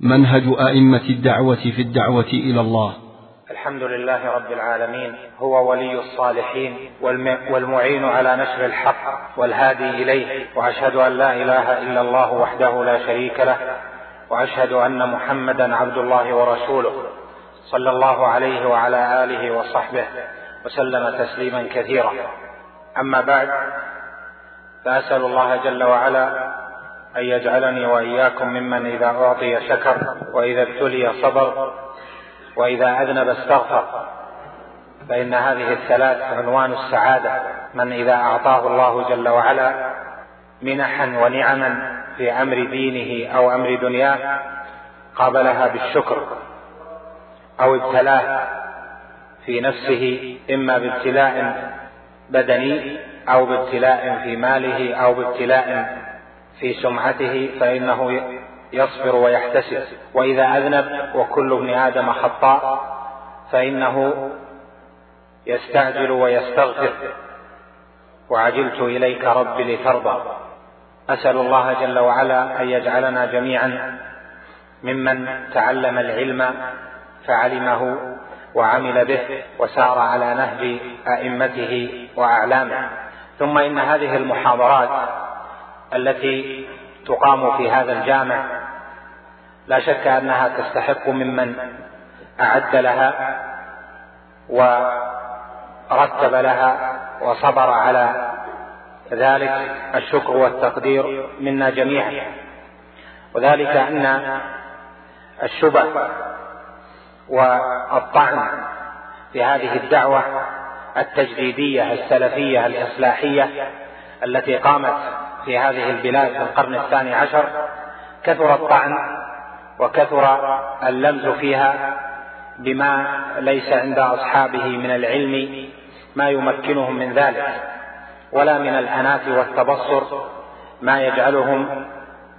منهج أئمة الدعوة في الدعوة إلى الله. الحمد لله رب العالمين هو ولي الصالحين والمعين على نشر الحق والهادي إليه وأشهد أن لا إله إلا الله وحده لا شريك له وأشهد أن محمدا عبد الله ورسوله صلى الله عليه وعلى آله وصحبه وسلم تسليما كثيرا. أما بعد فأسأل الله جل وعلا أن يجعلني وإياكم ممن إذا أعطي شكر وإذا ابتلي صبر وإذا أذنب استغفر. فإن هذه الثلاث عنوان السعادة من إذا أعطاه الله جل وعلا منحا ونعما في أمر دينه أو أمر دنياه قابلها بالشكر أو ابتلاه في نفسه إما بابتلاء بدني أو بابتلاء في ماله أو بابتلاء في سمعته فإنه يصبر ويحتسب. وإذا أذنب وكل ابن آدم خطاء فإنه يستعجل ويستغفر. وعجلت إليك رب لترضى. أسأل الله جل وعلا أن يجعلنا جميعا ممن تعلم العلم فعلمه وعمل به وسار على نهج أئمته وأعلامه. ثم إن هذه المحاضرات التي تقام في هذا الجامع لا شك أنها تستحق ممن أعد لها ورتب لها وصبر على ذلك الشكر والتقدير منا جميعا. وذلك أن الشبه والطعن في هذه الدعوة التجديدية السلفية الإصلاحية التي قامت في هذه البلاد في القرن الثاني عشر كثر الطعن وكثر اللمز فيها بما ليس عند أصحابه من العلم ما يمكنهم من ذلك ولا من الانات والتبصر ما يجعلهم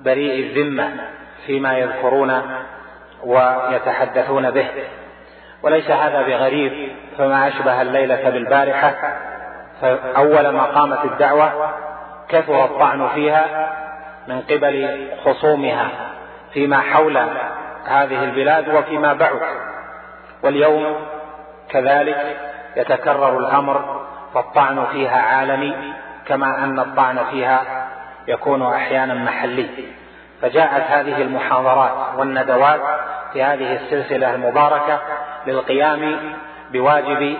بريء الذمة فيما يذكرون ويتحدثون به. وليس هذا بغريب فما أشبه الليلة بالبارحة فأول ما قامت الدعوة كثر الطعن فيها من قبل خصومها فيما حول هذه البلاد وفيما بعد. واليوم كذلك يتكرر الأمر فالطعن فيها عالمي كما أن الطعن فيها يكون أحيانا محلي. فجاءت هذه المحاضرات والندوات في هذه السلسلة المباركة للقيام بواجب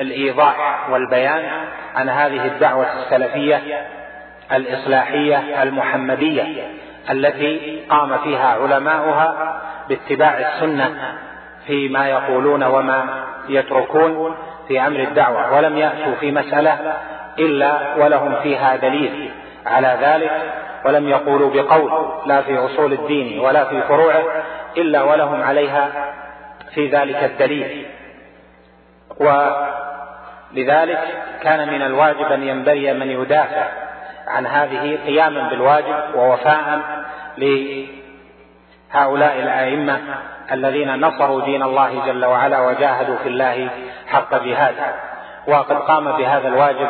الإيضاح والبيان عن هذه الدعوة السلفية الإصلاحية المحمدية التي قام فيها علماؤها باتباع السنة فيما يقولون وما يتركون في أمر الدعوة ولم يأتوا في مسألة إلا ولهم فيها دليل على ذلك ولم يقولوا بقول لا في أصول الدين ولا في فروعه إلا ولهم عليها في ذلك الدليل. ولذلك كان من الواجب أن ينبري من يدافع عن هذه قياما بالواجب ووفاء لهؤلاء الأئمة الذين نصروا دين الله جل وعلا وجاهدوا في الله حق جهاده وقد قام بهذا الواجب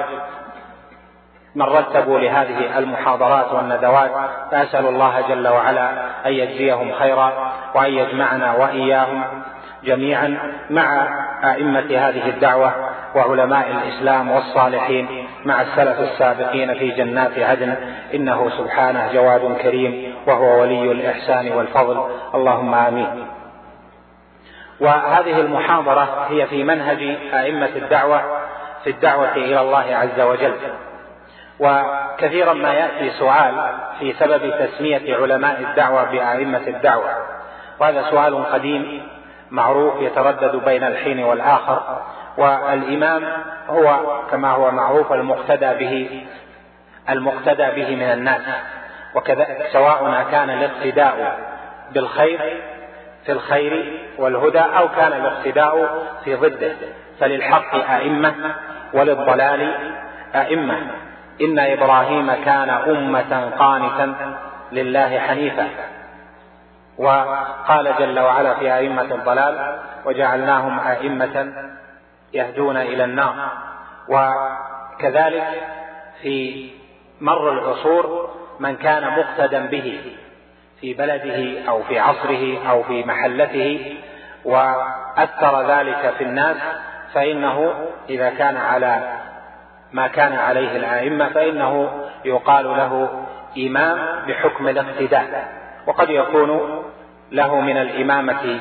من رتبوا لهذه المحاضرات والندوات فأسأل الله جل وعلا أن يجزيهم خيرا وأن يجمعنا وإياهم جميعا مع أئمة هذه الدعوة وعلماء الإسلام والصالحين مع السلف السابقين في جنات عدن. إنه سبحانه جواد كريم وهو ولي الإحسان والفضل. اللهم آمين. وهذه المحاضرة هي في منهج أئمة الدعوة في الدعوة إلى الله عز وجل. وكثيرا ما يأتي سؤال في سبب تسمية علماء الدعوة بأئمة الدعوة. وهذا سؤال قديم معروف يتردد بين الحين والآخر. والإمام هو كما هو معروف المقتدى به المقتدى به من الناس. وكذا سواء كان الاقتداء بالخير في الخير والهدى أو كان الاقتداء في ضده. فللحق أئمة وللضلال أئمة. إن إبراهيم كان أمة قانتا لله حنيفا. وقال جل وعلا في أئمة الضلال وجعلناهم أئمة يهدون إلى النار. وكذلك في مر العصور من كان مقتدا به في بلده أو في عصره أو في محلته وأثر ذلك في الناس فإنه إذا كان على ما كان عليه الأئمة فإنه يقال له إمام بحكم الاقتداء. وقد يكون له من الإمامة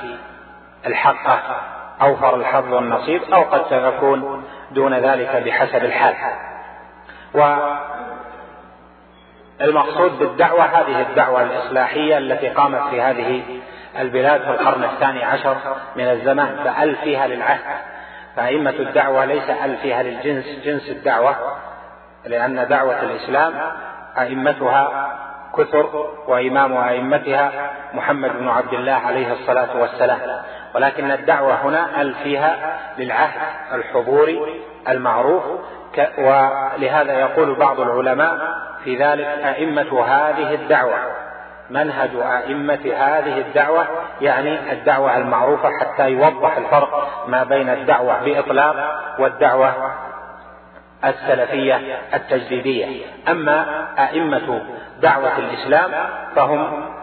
الحقة. أوفر الحظ والنصيب أو قد تكون دون ذلك بحسب الحال. والمقصود بالدعوة هذه الدعوة الإصلاحية التي قامت في هذه البلاد في القرن الثاني عشر من الزمان فأل فيها للعهد. فأئمة الدعوة ليس أل فيها للجنس جنس الدعوة لأن دعوة الإسلام أئمتها كثر وإمام أئمتها محمد بن عبد الله عليه الصلاة والسلام. ولكن الدعوة هنا أل فيها للعهد الحضوري المعروف ولهذا يقول بعض العلماء في ذلك أئمة هذه الدعوة. منهج أئمة هذه الدعوة يعني الدعوة المعروفة حتى يوضح الفرق ما بين الدعوة بإطلاق والدعوة السلفية التجديدية. أما أئمة دعوة الإسلام فهم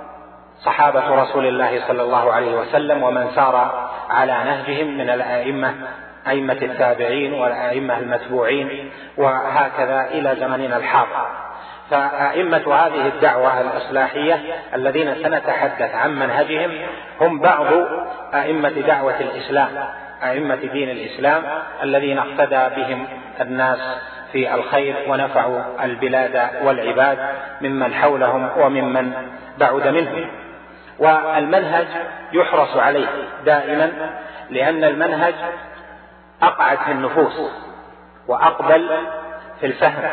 صحابة رسول الله صلى الله عليه وسلم ومن سار على نهجهم من الأئمة أئمة التابعين والأئمة المتبوعين وهكذا إلى زمننا الحاضر. فأئمة هذه الدعوة الإصلاحية الذين سنتحدث عن منهجهم هم بعض أئمة دعوة الإسلام أئمة دين الإسلام الذين اقتدى بهم الناس في الخير ونفعوا البلاد والعباد ممن حولهم وممن بعد منهم. والمنهج يحرص عليه دائما لأن المنهج أقعد في النفوس وأقبل في الفهم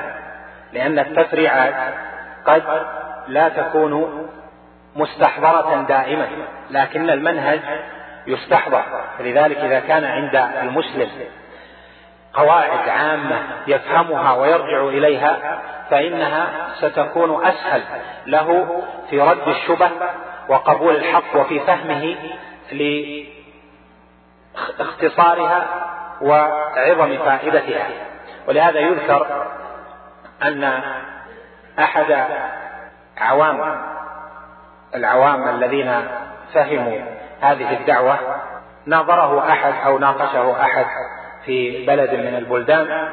لأن التفريعات قد لا تكون مستحضرة دائما لكن المنهج يستحضر. لذلك إذا كان عند المسلم قواعد عامة يفهمها ويرجع إليها فإنها ستكون أسهل له في رد الشبه وقبول الحق وفي فهمه لاختصارها وعظم فائدتها. ولهذا يذكر أن أحد عوام العوام الذين فهموا هذه الدعوة ناظره أحد أو ناقشه أحد في بلد من البلدان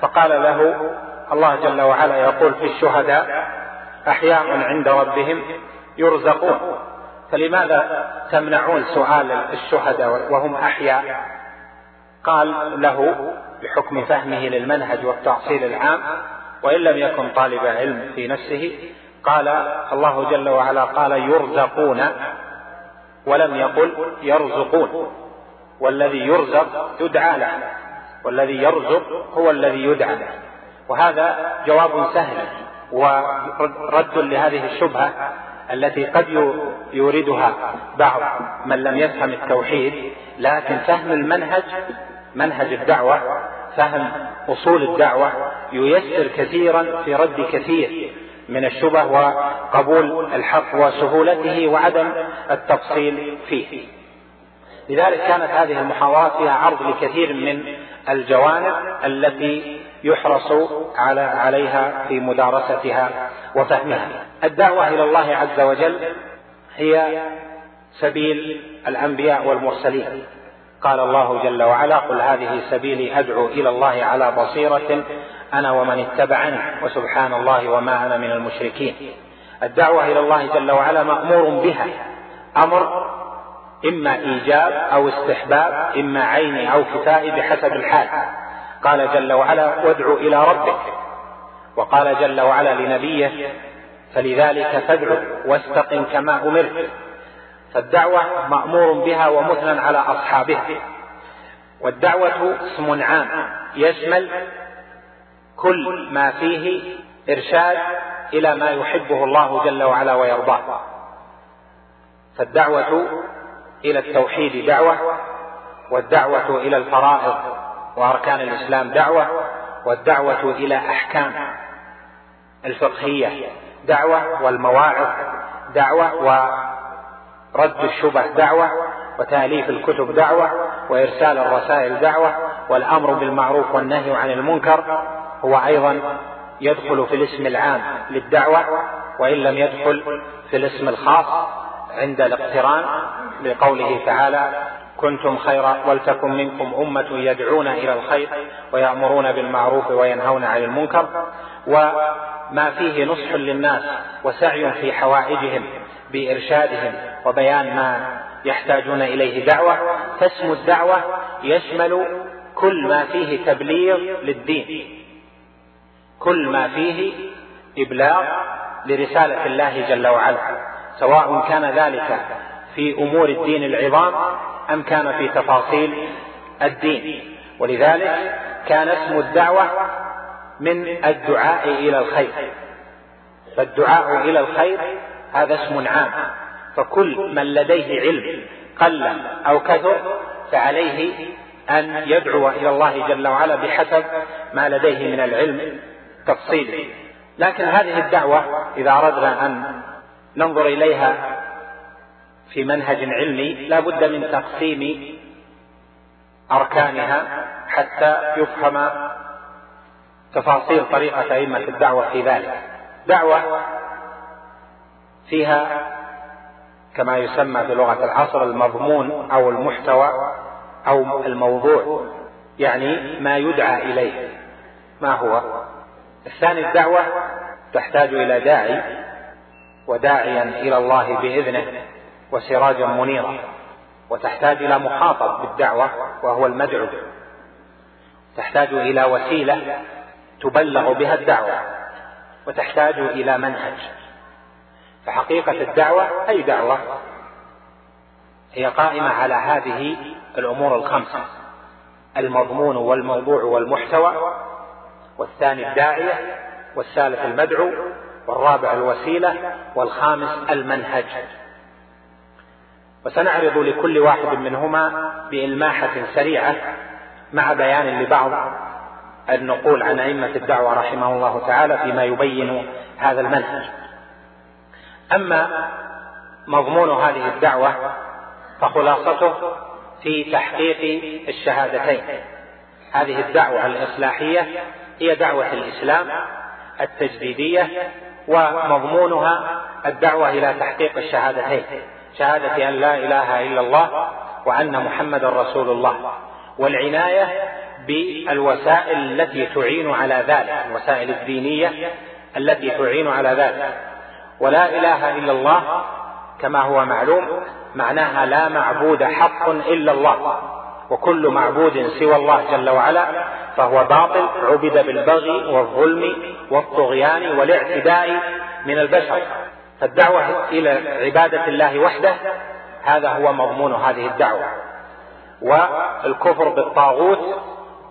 فقال له الله جل وعلا يقول في الشهداء أحياء عند ربهم يرزقون. فلماذا تمنعون سؤال الشهداء وهم أحياء؟ قال له بحكم فهمه للمنهج والتأصيل العام وإن لم يكن طالب علم في نفسه قال الله جل وعلا قال يرزقون ولم يقل يرزقون. والذي يرزق يدعى له والذي يرزق هو الذي يدعى له. وهذا جواب سهل ورد لهذه الشبهة التي قد يوردها بعض من لم يفهم التوحيد لكن فهم المنهج منهج الدعوة فهم أصول الدعوة ييسر كثيرا في رد كثير من الشبه وقبول الحق وسهولته وعدم التفصيل فيه. لذلك كانت هذه المحاضرات فيها عرض لكثير من الجوانب التي يحرص على عليها في مدارستها وفهمها. الدعوة إلى الله عز وجل هي سبيل الأنبياء والمرسلين. قال الله جل وعلا قل هذه سبيلي أدعو إلى الله على بصيرة أنا ومن اتبعني وسبحان الله وما أنا من المشركين. الدعوة إلى الله جل وعلا مأمور بها أمر إما إيجاب أو استحباب إما عيني أو كفائي بحسب الحال. قال جل وعلا وادع إلى ربك. وقال جل وعلا لنبيه فلذلك فادع واستقم كما أمرت. فالدعوة مأمور بها ومثنى على أصحابها. والدعوة اسم عام يشمل كل ما فيه إرشاد إلى ما يحبه الله جل وعلا ويرضاه. فالدعوة إلى التوحيد دعوة والدعوة إلى الفرائض وأركان الإسلام دعوة والدعوة إلى أحكام الفقهية دعوة والمواعظ دعوة ورد الشبه دعوة وتأليف الكتب دعوة وإرسال الرسائل دعوة والأمر بالمعروف والنهي عن المنكر هو أيضا يدخل في الاسم العام للدعوة وإن لم يدخل في الاسم الخاص عند الاقتران لقوله تعالى كنتم خير ولتكن منكم أمة يدعون إلى الخير ويأمرون بالمعروف وينهون عن المنكر وما فيه نصح للناس وسعي في حوائجهم بإرشادهم وبيان ما يحتاجون إليه دعوة فاسم الدعوة يشمل كل ما فيه تبليغ للدين كل ما فيه إبلاغ لرسالة الله جل وعلا سواء كان ذلك في أمور الدين العظام أم كان في تفاصيل الدين. ولذلك كان اسم الدعوة من الدعاء إلى الخير. فالدعاء إلى الخير هذا اسم عام. فكل من لديه علم قل أو كثر فعليه أن يدعو إلى الله جل وعلا بحسب ما لديه من العلم تفصيله لكن هذه الدعوة إذا أردنا أن ننظر إليها في منهج علمي لا بد من تقسيم أركانها حتى يفهم تفاصيل طريقة أئمة الدعوة في ذلك. دعوة فيها كما يسمى في لغة العصر المضمون أو المحتوى أو الموضوع يعني ما يدعى إليه. ما هو؟ الثاني الدعوة تحتاج إلى داعي وداعيا إلى الله بإذنه. وسراجا منيرا وتحتاج إلى مخاطب بالدعوة وهو المدعو. تحتاج إلى وسيلة تبلغ بها الدعوة وتحتاج إلى منهج. فحقيقة الدعوة أي دعوة؟ هي قائمة على هذه الأمور الخمسة المضمون والموضوع والمحتوى والثاني الداعية والثالث المدعو والرابع الوسيلة والخامس المنهج. وسنعرض لكل واحد منهما بإلماحة سريعة مع بيان لبعض النقول عن أئمة الدعوة رحمه الله تعالى فيما يبين هذا المنهج. أما مضمون هذه الدعوة فخلاصته في تحقيق الشهادتين. هذه الدعوة الإصلاحية هي دعوة الإسلام التجديدية ومضمونها الدعوة إلى تحقيق الشهادتين. شهادة أن لا إله إلا الله وأن محمدا رسول الله. والعناية بالوسائل التي تعين على ذلك الوسائل الدينية التي تعين على ذلك. ولا إله إلا الله كما هو معلوم معناها لا معبود حق إلا الله. وكل معبود سوى الله جل وعلا فهو باطل عبد بالبغي والظلم والطغيان والاعتداء من البشر. فالدعوة إلى عبادة الله وحده هذا هو مضمون هذه الدعوة. والكفر بالطاغوت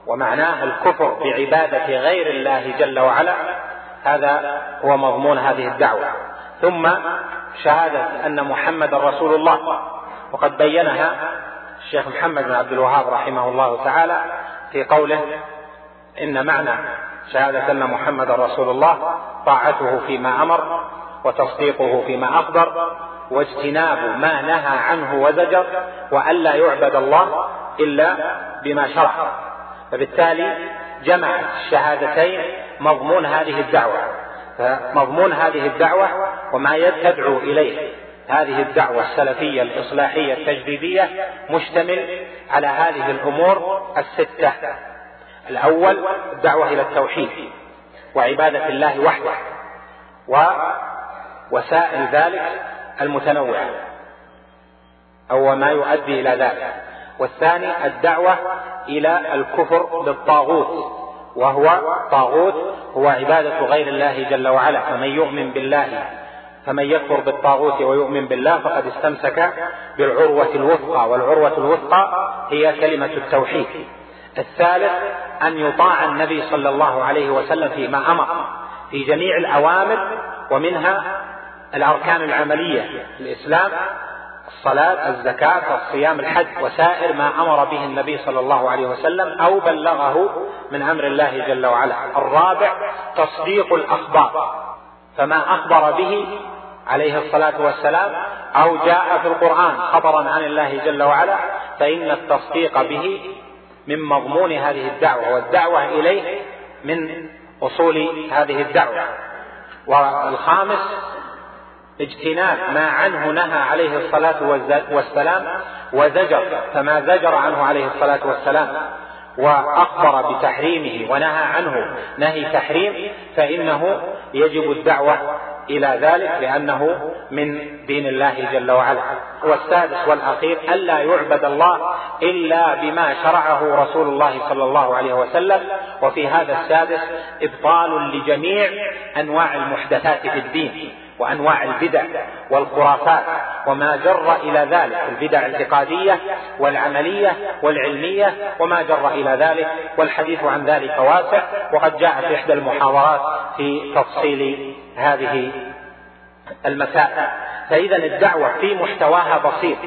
ومعناه الكفر بعبادة غير الله جل وعلا هذا هو مضمون هذه الدعوة. ثم شهادة أن محمد رسول الله. وقد بينها الشيخ محمد بن عبد الوهاب رحمه الله تعالى في قوله إن معنى شهادة أن محمد رسول الله طاعته فيما أمر وتصديقه فيما أخبر واجتناب ما نهى عنه وزجر وألا يعبد الله إلا بما شرع. فبالتالي جمع الشهادتين مضمون هذه الدعوة. فمضمون هذه الدعوة وما تدعو إليه. هذه الدعوة السلفية الإصلاحية التجديدية مشتمل على هذه الأمور الستة. الأول الدعوة إلى التوحيد وعبادة الله وحده ووسائل ذلك المتنوعة أو ما يؤدي إلى ذلك. والثاني الدعوة إلى الكفر بالطاغوت وهو طاغوت هو عبادة غير الله جل وعلا. فمن يؤمن بالله فمن يكفر بالطاغوت ويؤمن بالله فقد استمسك بالعروة الوثقى. والعروة الوثقى هي كلمة التوحيد. الثالث أن يطاع النبي صلى الله عليه وسلم فيما أمر في جميع الأوامر ومنها الأركان العملية في الإسلام الصلاة الزكاة الصيام الحج وسائر ما أمر به النبي صلى الله عليه وسلم أو بلغه من أمر الله جل وعلا. الرابع تصديق الأخبار. فما أخبر به عليه الصلاة والسلام أو جاء في القرآن خبرا عن الله جل وعلا فإن التصديق به من مضمون هذه الدعوة والدعوة إليه من أصول هذه الدعوة. والخامس اجتناب ما عنه نهى عليه الصلاة والسلام وزجر فما زجر عنه عليه الصلاة والسلام وأخبر بتحريمه ونهى عنه نهي تحريم فإنه يجب الدعوة إلى ذلك لأنه من دين الله جل وعلا. والسادس والأخير ألا يعبد الله إلا بما شرعه رسول الله صلى الله عليه وسلم. وفي هذا السادس إبطال لجميع أنواع المحدثات في الدين. وأنواع البدع والخرافات وما جر إلى ذلك البدع الاعتقاديه والعملية والعلمية وما جر إلى ذلك والحديث عن ذلك واسع وقد جاء في إحدى المحاضرات في تفصيل هذه المسائل. فإذا الدعوة في محتواها بسيط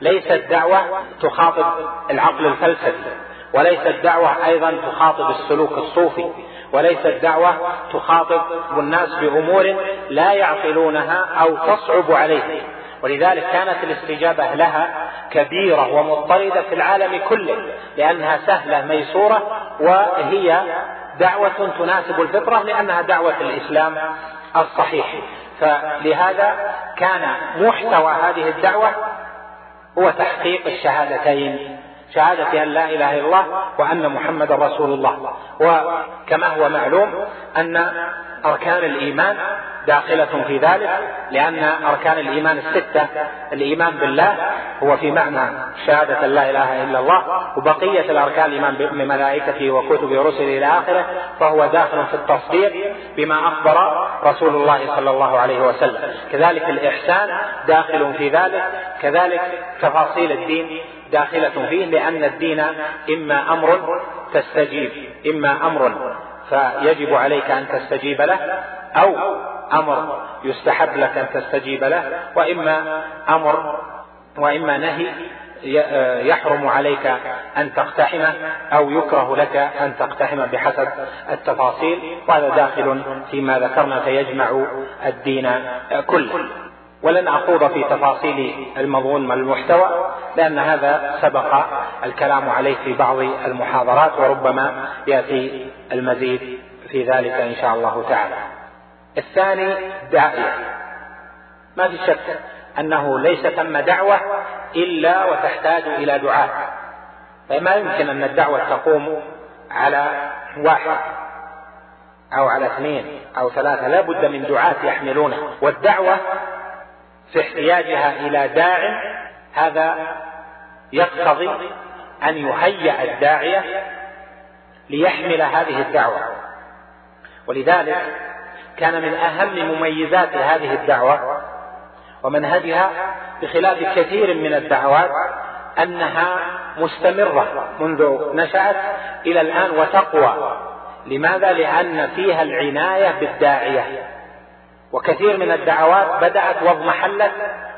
ليست دعوه تخاطب العقل الفلسفي وليست دعوه أيضا تخاطب السلوك الصوفي. وليست دعوة تخاطب الناس بأمور لا يعقلونها أو تصعب عليهم. ولذلك كانت الاستجابة لها كبيرة ومضطردة في العالم كله لأنها سهلة ميسورة وهي دعوة تناسب الفطرة لأنها دعوة الإسلام الصحيح. فلهذا كان محتوى هذه الدعوة هو تحقيق الشهادتين. شهادة أن لا إله إلا الله وأن محمد رسول الله. وكما هو معلوم أن أركان الإيمان داخلة في ذلك لأن أركان الإيمان الستة. الإيمان بالله هو في معنى شهادة لا إله إلا الله وبقية الأركان الإيمان بملائكته وكتبه ورسله إلى آخره فهو داخل في التصديق بما أخبر رسول الله صلى الله عليه وسلم. كذلك الإحسان داخل في ذلك كذلك تفاصيل الدين داخلة فيه لأن الدين إما أمر تستجيب إما أمر فيجب عليك أن تستجيب له أو أمر يستحب لك أن تستجيب له وإما أمر وإما نهي يحرم عليك أن تقتحمه أو يكره لك أن تقتحمه بحسب التفاصيل. وهذا داخل فيما ذكرنا فيجمع الدين كله. ولن أخوض في تفاصيل المضمون والمحتوى لأن هذا سبق الكلام عليه في بعض المحاضرات وربما يأتي المزيد في ذلك إن شاء الله تعالى. الثاني داعية. ما في شك أنه ليس ثم دعوة إلا وتحتاج إلى دعاء. فما يمكن أن الدعوة تقوم على واحد أو على اثنين أو ثلاثة؟ لا بد من دعاة يحملونه. والدعوة في احتياجها إلى داع هذا يقتضي أن يهيأ الداعية ليحمل هذه الدعوة. ولذلك كان من أهم مميزات هذه الدعوة ومنهجها بخلاف كثير من الدعوات أنها مستمرة منذ نشأت إلى الآن وتقوى. لماذا؟ لأن فيها العناية بالداعية. وكثير من الدعوات بدأت واضمحلت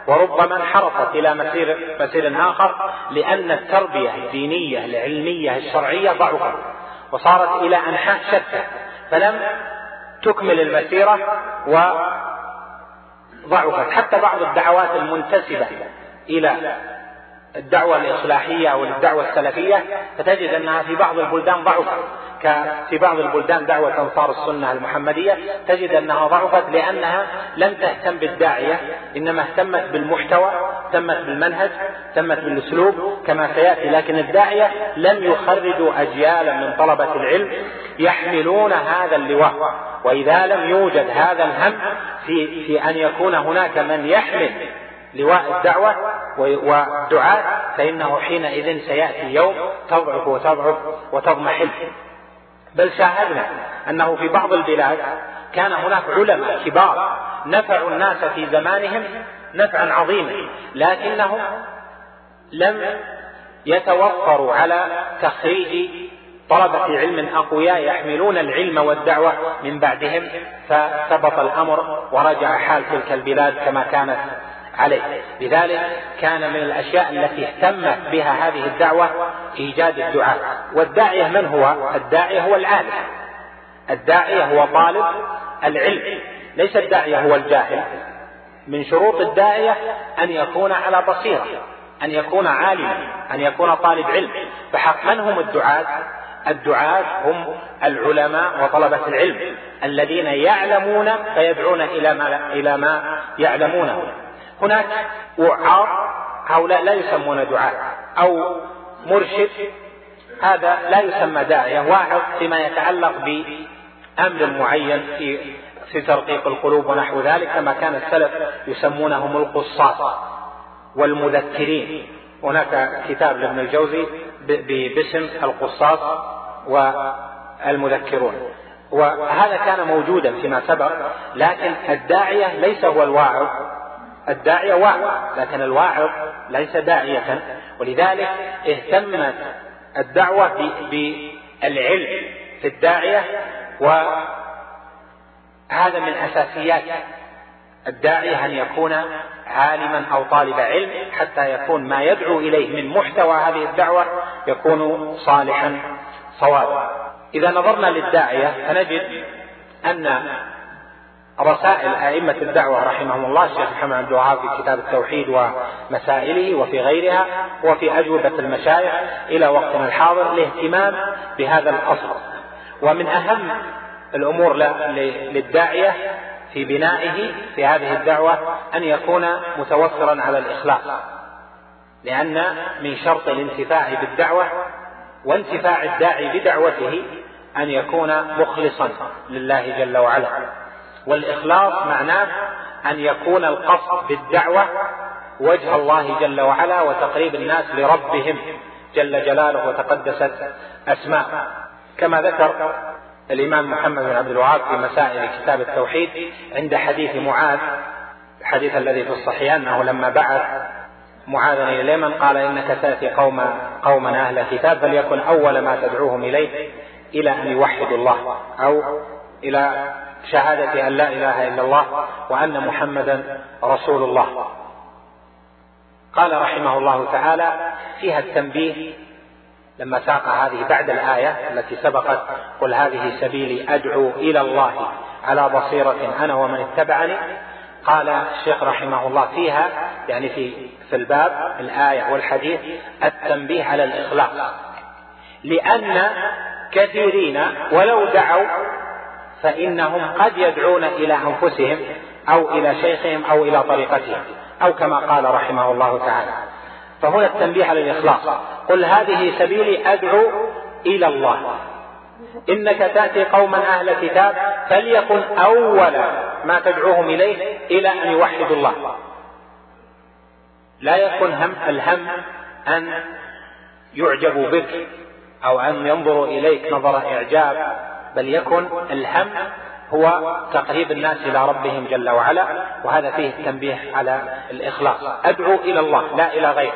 وربما انحرفت إلى مسير مسير آخر لأن التربية الدينية العلمية الشرعية ضعفت وصارت إلى أنحاء شتى فلم تكمل المسيرة وضعفت. حتى بعض الدعوات المنتسبة إلى الدعوة الإصلاحية أو الدعوة السلفية فتجد أنها في بعض البلدان ضعفت. في بعض البلدان دعوة أنصار السنة المحمدية تجد أنها ضعفت لأنها لم تهتم بالداعية إنما اهتمت بالمحتوى اهتمت بالمنهج اهتمت بالأسلوب كما سيأتي. لكن الداعية لم يخرجوا أجيالا من طلبة العلم يحملون هذا اللواء. وإذا لم يوجد هذا الهم في, في أن يكون هناك من يحمل لواء الدعوة والدعاء فإنه حينئذ سيأتي يوم تضعف وتضعف وتضمحل. بل شاهدنا أنه في بعض البلاد كان هناك علماء كبار نفعوا الناس في زمانهم نفعا عظيما لكنهم لم يتوفروا على تخريج طلبة علم أقوياء يحملون العلم والدعوة من بعدهم فثبط الأمر ورجع حال تلك البلاد كما كانت. عليه. لذلك كان من الأشياء التي اهتمت بها هذه الدعوة إيجاد الدعاء. والداعية من هو؟ الداعية هو العالم. الداعية هو طالب العلم. ليس الداعية هو الجاهل. من شروط الداعية أن يكون على بصيرة أن يكون عالما أن يكون طالب علم. فحق من هم الدعاة؟ الدعاة هم العلماء وطلبة العلم الذين يعلمون فيدعون إلى ما إلى ما يعلمونه. هناك وعاظ هؤلاء لا يسمون دعاة أو مرشد هذا لا يسمى داعية واعظ فيما يتعلق بأمر معين في في ترقيق القلوب ونحو ذلك كما كان السلف يسمونهم القصاص والمذكرين. هناك كتاب لابن الجوزي باسم القصاص والمذكرون. وهذا كان موجودا فيما سبق لكن الداعية ليس هو الواعظ. الداعية واعظ لكن الواعظ ليس داعية. ولذلك اهتمت الدعوة بالعلم في الداعية وهذا من أساسيات الداعية أن يكون عالما أو طالب علم حتى يكون ما يدعو إليه من محتوى هذه الدعوة يكون صالحا صوابا. إذا نظرنا للداعية فنجد أن رسائل أئمة الدعوة رحمهم الله الشيخ محمد عبد الوهاب في كتاب التوحيد ومسائله وفي غيرها وفي أجوبة المشايخ إلى وقتنا الحاضر الاهتمام بهذا الأصل. ومن أهم الأمور للداعية في بنائه في هذه الدعوة أن يكون متوفرا على الإخلاص. لأن من شرط الانتفاع بالدعوة وانتفاع الداعي بدعوته أن يكون مخلصا لله جل وعلا. والإخلاص معناه أن يكون القصد بالدعوة وجه الله جل وعلا وتقريب الناس لربهم جل جلاله وتقدست أسماء. كما ذكر الإمام محمد بن عبد الوهاب في مسائل كتاب التوحيد عند حديث معاذ الحديث الذي في الصحيح أنه لما بعث معاذا إلى اليمن قال إنك تأتي قوم قوما أهل كتاب فليكن أول ما تدعوهم إليه إلى أن يوحدوا الله أو إلى شهادة أن لا إله إلا الله وأن محمدا رسول الله. قال رحمه الله تعالى فيها التنبيه لما ساق هذه بعد الآية التي سبقت قل هذه سبيلي أدعو إلى الله على بصيرة أنا ومن اتبعني. قال الشيخ رحمه الله فيها يعني في في الباب الآية والحديث التنبيه على الإخلاص. لأن كثيرين ولو دعوا فإنهم قد يدعون إلى أنفسهم أو إلى شيخهم أو إلى طريقتهم أو كما قال رحمه الله تعالى. فهنا التنبيه على الإخلاص قل هذه سبيلي أدعو إلى الله. إنك تأتي قوما أهل كتاب فليكن أول ما تدعوهم إليه إلى أن يوحدوا الله. لا يكن هم الهم أن يعجبوا بك أو أن ينظروا إليك نظر إعجاب بل يكن الهم هو تقريب الناس إلى ربهم جل وعلا وهذا فيه التنبيه على الإخلاص. أدعو إلى الله لا إلى غيره.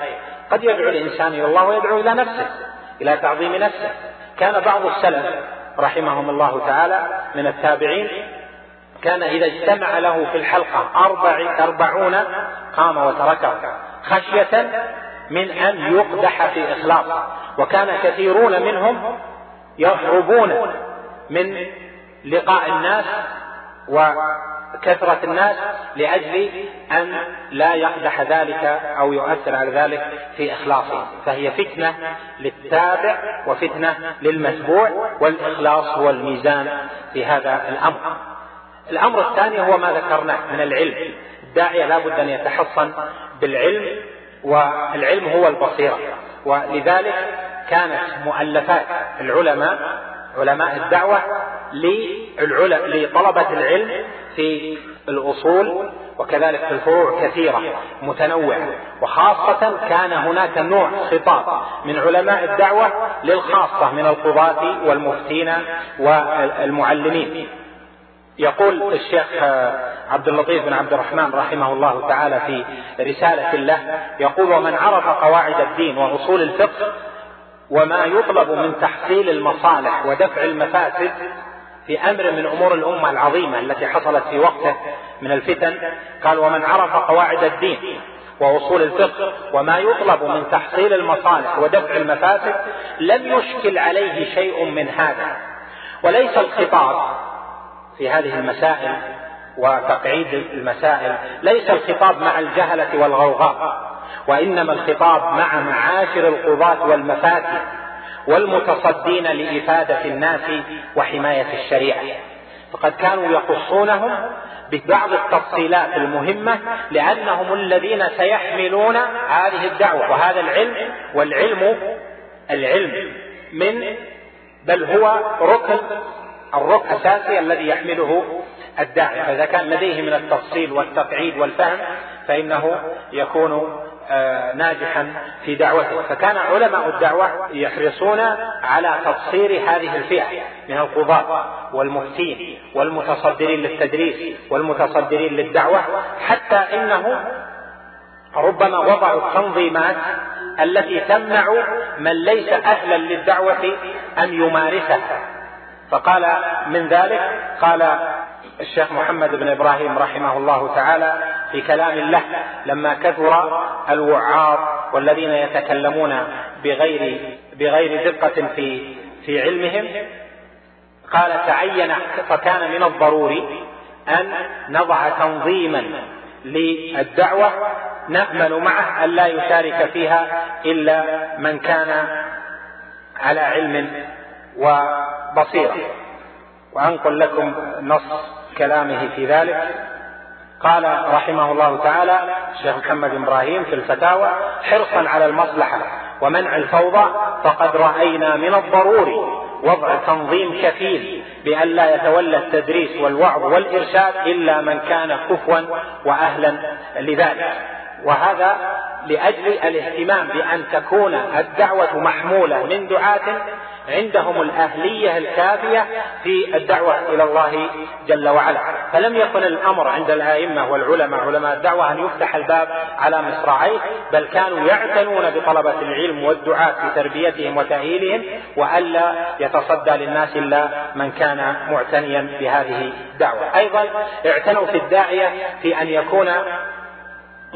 قد يدعو الإنسان إلى الله ويدعو إلى نفسه إلى تعظيم نفسه. كان بعض السلف رحمهم الله تعالى من التابعين كان إذا اجتمع له في الحلقة أربع أربعون قام وتركه خشية من أن يقدح في إخلاص. وكان كثيرون منهم يهربون من لقاء الناس وكثرة الناس لأجل أن لا يقدح ذلك أو يؤثر على ذلك في إخلاصه. فهي فتنة للتابع وفتنة للمتبوع والإخلاص هو الميزان في هذا الأمر. الأمر الثاني هو ما ذكرناه من العلم. الداعية لا بد أن يتحصن بالعلم والعلم هو البصيرة. ولذلك كانت مؤلفات العلماء علماء الدعوة لطلبة العلم في الأصول وكذلك في الفروع كثيرة متنوعة. وخاصة كان هناك نوع خطاب من علماء الدعوة للخاصة من القضاة والمفتين والمعلمين. يقول الشيخ عبد اللطيف بن عبد الرحمن رحمه الله تعالى في رسالة له يقول ومن عرف قواعد الدين وأصول الفقه وما يطلب من تحصيل المصالح ودفع المفاسد في أمر من أمور الأمة العظيمة التي حصلت في وقته من الفتن. قال ومن عرف قواعد الدين وأصول الفقه وما يطلب من تحصيل المصالح ودفع المفاسد لم يشكل عليه شيء من هذا. وليس الخطاب في هذه المسائل وتقعيد المسائل ليس الخطاب مع الجهلة والغوغاء. وإنما الخطاب مع معاشر القضاة والمفاسد والمتصدين لإفادة الناس وحماية الشريعة. فقد كانوا يخصونهم ببعض التفصيلات المهمة لأنهم الذين سيحملون هذه الدعوة وهذا العلم والعلم العلم من بل هو ركن الركن الأساسي الذي يحمله الداعي. فإذا كان لديه من التفصيل والتقعيد والفهم فإنه يكون ناجحا في دعوته. فكان علماء الدعوة يحرصون على تبصير هذه الفئة من القضاة والمفتين والمتصدرين للتدريس والمتصدرين للدعوة حتى إنه ربما وضعوا التنظيمات التي تمنع من ليس أهلا للدعوة أن يمارسها. فقال من ذلك قال الشيخ محمد بن إبراهيم رحمه الله تعالى في كلام له لما كثر الوعاظ والذين يتكلمون بغير بغير دقة في في علمهم قال تعين فكان من الضروري أن نضع تنظيما للدعوة نأمل معه أن لا يشارك فيها إلا من كان على علم وبصيرة. وأنقل لكم نص كلامه في ذلك. قال رحمه الله تعالى الشيخ محمد إبراهيم في الفتاوى حرصا على المصلحة ومنع الفوضى فقد رأينا من الضروري وضع تنظيم كفيل بأن لا يتولى التدريس والوعظ والإرشاد إلا من كان كفوا وأهلا لذلك. وهذا لأجل الاهتمام بأن تكون الدعوة محمولة من دعاة عندهم الأهلية الكافية في الدعوة إلى الله جل وعلا. فلم يكن الأمر عند الآئمة والعلماء علماء الدعوة أن يفتح الباب على مصراعيه بل كانوا يعتنون بطلبة العلم والدعاة في تربيتهم وتأهيلهم وألا يتصدى للناس إلا من كان معتنيا بهذه الدعوة. أيضا اعتنوا في الداعية في أن يكون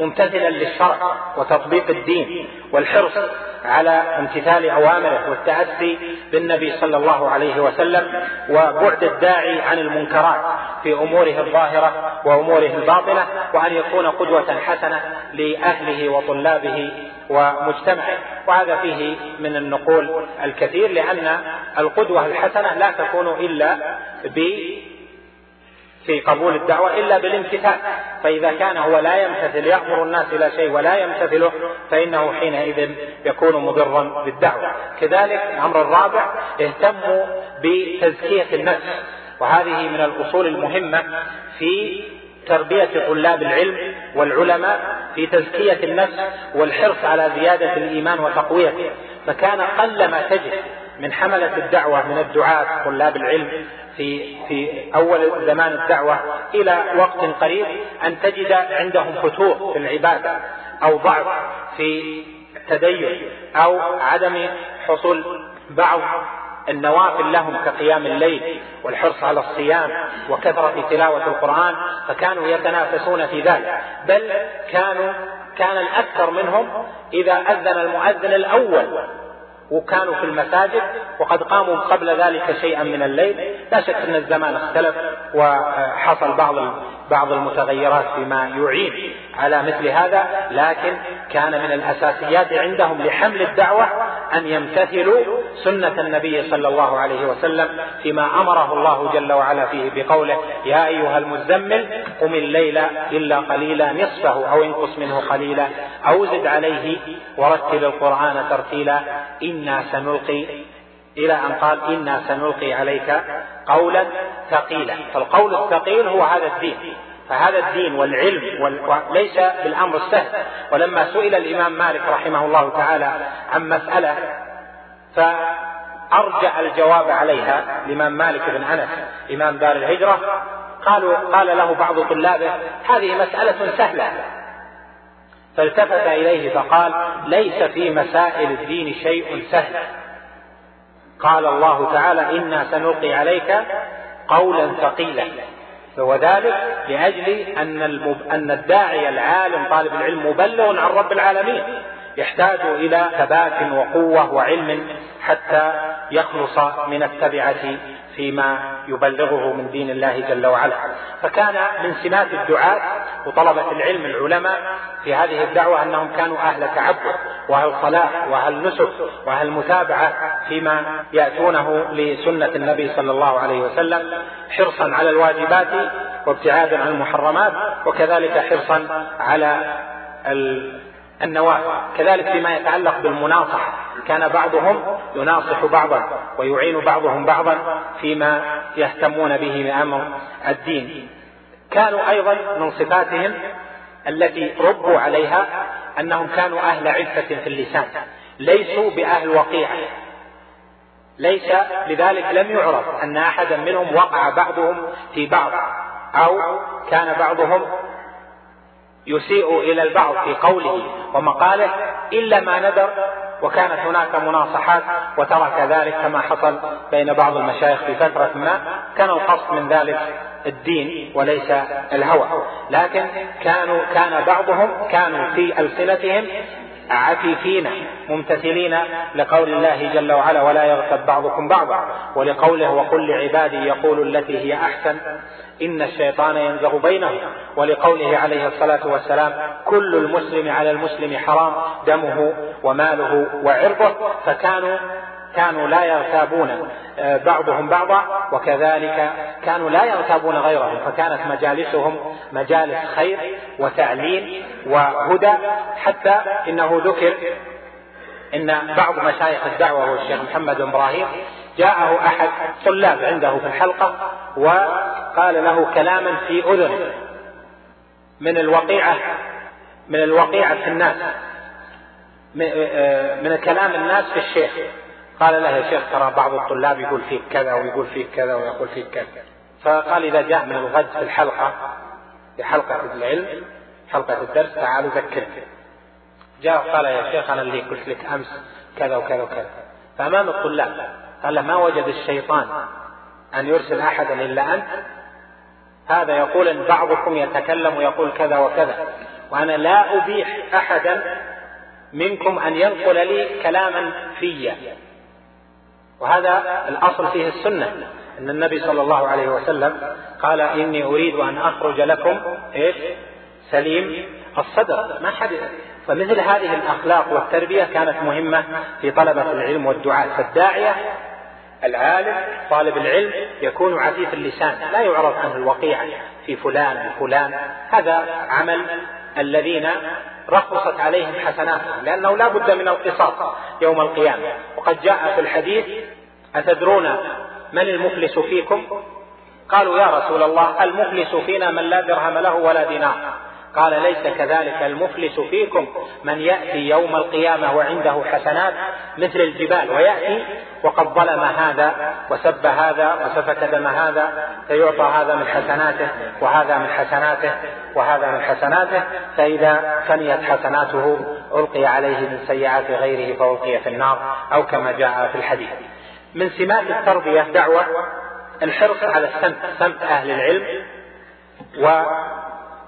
ممتثلا للشرع وتطبيق الدين والحرص على امتثال أوامره والتأسي بالنبي صلى الله عليه وسلم وبعد الداعي عن المنكرات في أموره الظاهرة وأموره الباطنة وأن يكون قدوة حسنة لأهله وطلابه ومجتمعه. وهذا فيه من النقول الكثير لأن القدوة الحسنة لا تكون إلا ب في قبول الدعوة إلا بالامتثال. فإذا كان هو لا يمتثل يأمر الناس إلى شيء ولا يمتثله فإنه حينئذ يكون مضرا بالدعوة. كذلك الأمر الرابع اهتموا بتزكية النفس. وهذه من الأصول المهمة في تربية طلاب العلم والعلماء في تزكية النفس والحرص على زيادة الإيمان وتقويته. فكان قلما تجد من حملة الدعوة من الدعاة طلاب العلم في في أول زمان الدعوة إلى وقت قريب أن تجد عندهم فتور في العبادة أو ضعف في التدين أو عدم حصول بعض النوافل لهم كقيام الليل والحرص على الصيام وكثرة تلاوة القرآن فكانوا يتنافسون في ذلك. بل كانوا كان الأكثر منهم إذا أذن المؤذن الأول وكانوا في المساجد وقد قاموا قبل ذلك شيئا من الليل. لا شك أن الزمان اختلف وحصل بعض بعض المتغيرات فيما يعين على مثل هذا لكن كان من الأساسيات عندهم لحمل الدعوة أن يمتثلوا سنة النبي صلى الله عليه وسلم فيما أمره الله جل وعلا فيه بقوله يا أيها المزمل قم الليل إلا قليلا نصفه أو انقص منه قليلا أو زد عليه ورتل القرآن ترتيلا أنا سنلقي إلى ان قال أنا سنلقي عليك قولا ثقيلا. فالقول الثقيل هو هذا الدين. فهذا الدين والعلم وليس بالأمر السهل. ولما سئل الإمام مالك رحمه الله تعالى عن مسألة فأرجع الجواب عليها الإمام مالك بن أنس إمام دار الهجرة. قالوا قال له بعض طلابه هذه مسألة سهلة. فالتفت إليه فقال ليس في مسائل الدين شيء سهل. قال الله تعالى إنا سنلقي عليك قولا ثقيلا. وذلك لأجل أن أن الداعي العالم طالب العلم مبلغ عن رب العالمين. يحتاج إلى ثبات وقوة وعلم حتى يخلص من التبعة فيما يبلغه من دين الله جل وعلا. فكان من سمات الدعاة وطلبة العلم العلماء في هذه الدعوة أنهم كانوا أهل تعبد وأهل صلاح وأهل نسك وأهل متابعة فيما يأتونه لسنة النبي صلى الله عليه وسلم حرصا على الواجبات وابتعادا عن المحرمات وكذلك حرصا على النوافل كذلك فيما يتعلق بالمناصحة. كان بعضهم يناصح بعضا ويعين بعضهم بعضا فيما يهتمون به من أمر الدين. كانوا أيضا من صفاتهم التي ربوا عليها أنهم كانوا أهل عفة في اللسان. ليسوا بأهل وقيعة ليس لذلك لم يعرف أن أحدا منهم وقع بعضهم في بعض أو كان بعضهم يسيء إلى البعض في قوله ومقاله إلا ما ندر وكانت هناك مناصحات وترك ذلك كما حصل بين بعض المشايخ في فترة ما. كان القصد من ذلك الدين وليس الهوى. لكن كانوا كان بعضهم كانوا في ألسنتهم عفيفين ممتثلين لقول الله جل وعلا ولا يغتب بعضكم بعضا ولقوله وقل لعبادي يقول التي هي أحسن إن الشيطان ينزغ بينهم. ولقوله عليه الصلاة والسلام كل المسلم على المسلم حرام دمه وماله وعرضه. فكانوا كانوا لا يغتابون آه، بعضهم بعضا وكذلك كانوا لا يغتابون غيرهم. فكانت مجالسهم مجالس خير وتعليم وهدى. حتى إنه ذكر إن بعض مشايخ الدعوة هو الشيخ محمد إبراهيم جاءه أحد طلاب عنده في الحلقة وقال له كلاما في أذن. من الوقيعة من الوقيعة في الناس. من كلام الناس في الشيخ. قال له يا شيخ ترى بعض الطلاب يقول فيك كذا ويقول فيك كذا ويقول فيك كذا. فقال إذا جاء من الغد في الحلقة في حلقة العلم حلقة الدرس تعالوا ذكرني جاء قال يا شيخ أنا اللي قلت لك أمس كذا وكذا وكذا. فأمام الطلاب قال ما وجد الشيطان أن يرسل أحدا إلا أنت؟ هذا يقول أن بعضكم يتكلم ويقول كذا وكذا. وأنا لا أبيح أحدا منكم أن ينقل لي كلاما في. وهذا الأصل فيه السنة. أن النبي صلى الله عليه وسلم قال إني أريد أن أخرج لكم إيش؟ سليم الصدر. ما حد فمثل هذه الأخلاق والتربية كانت مهمة في طلبة العلم والدعاء. فالداعية العالم طالب العلم يكون عفيف اللسان لا يعرف عنه الوقيع في فلان وفلان هذا عمل الذين رخصت عليهم حسناتهم لأنه لا بد من القصاص يوم القيامة. وقد جاء في الحديث أتدرون من المفلس فيكم؟ قالوا يا رسول الله المفلس فينا من لا درهم له ولا دينار. قال ليس كذلك المفلس فيكم من يأتي يوم القيامة وعنده حسنات مثل الجبال ويأتي وقد ظلم هذا وسب هذا وسفك دم هذا فيعطى هذا من حسناته وهذا من حسناته وهذا من حسناته فإذا فنيت حسناته ألقي عليه من سيئات غيره فألقي في النار أو كما جاء في الحديث. من سمات التربية دعوة الحرص على السمت سمت أهل العلم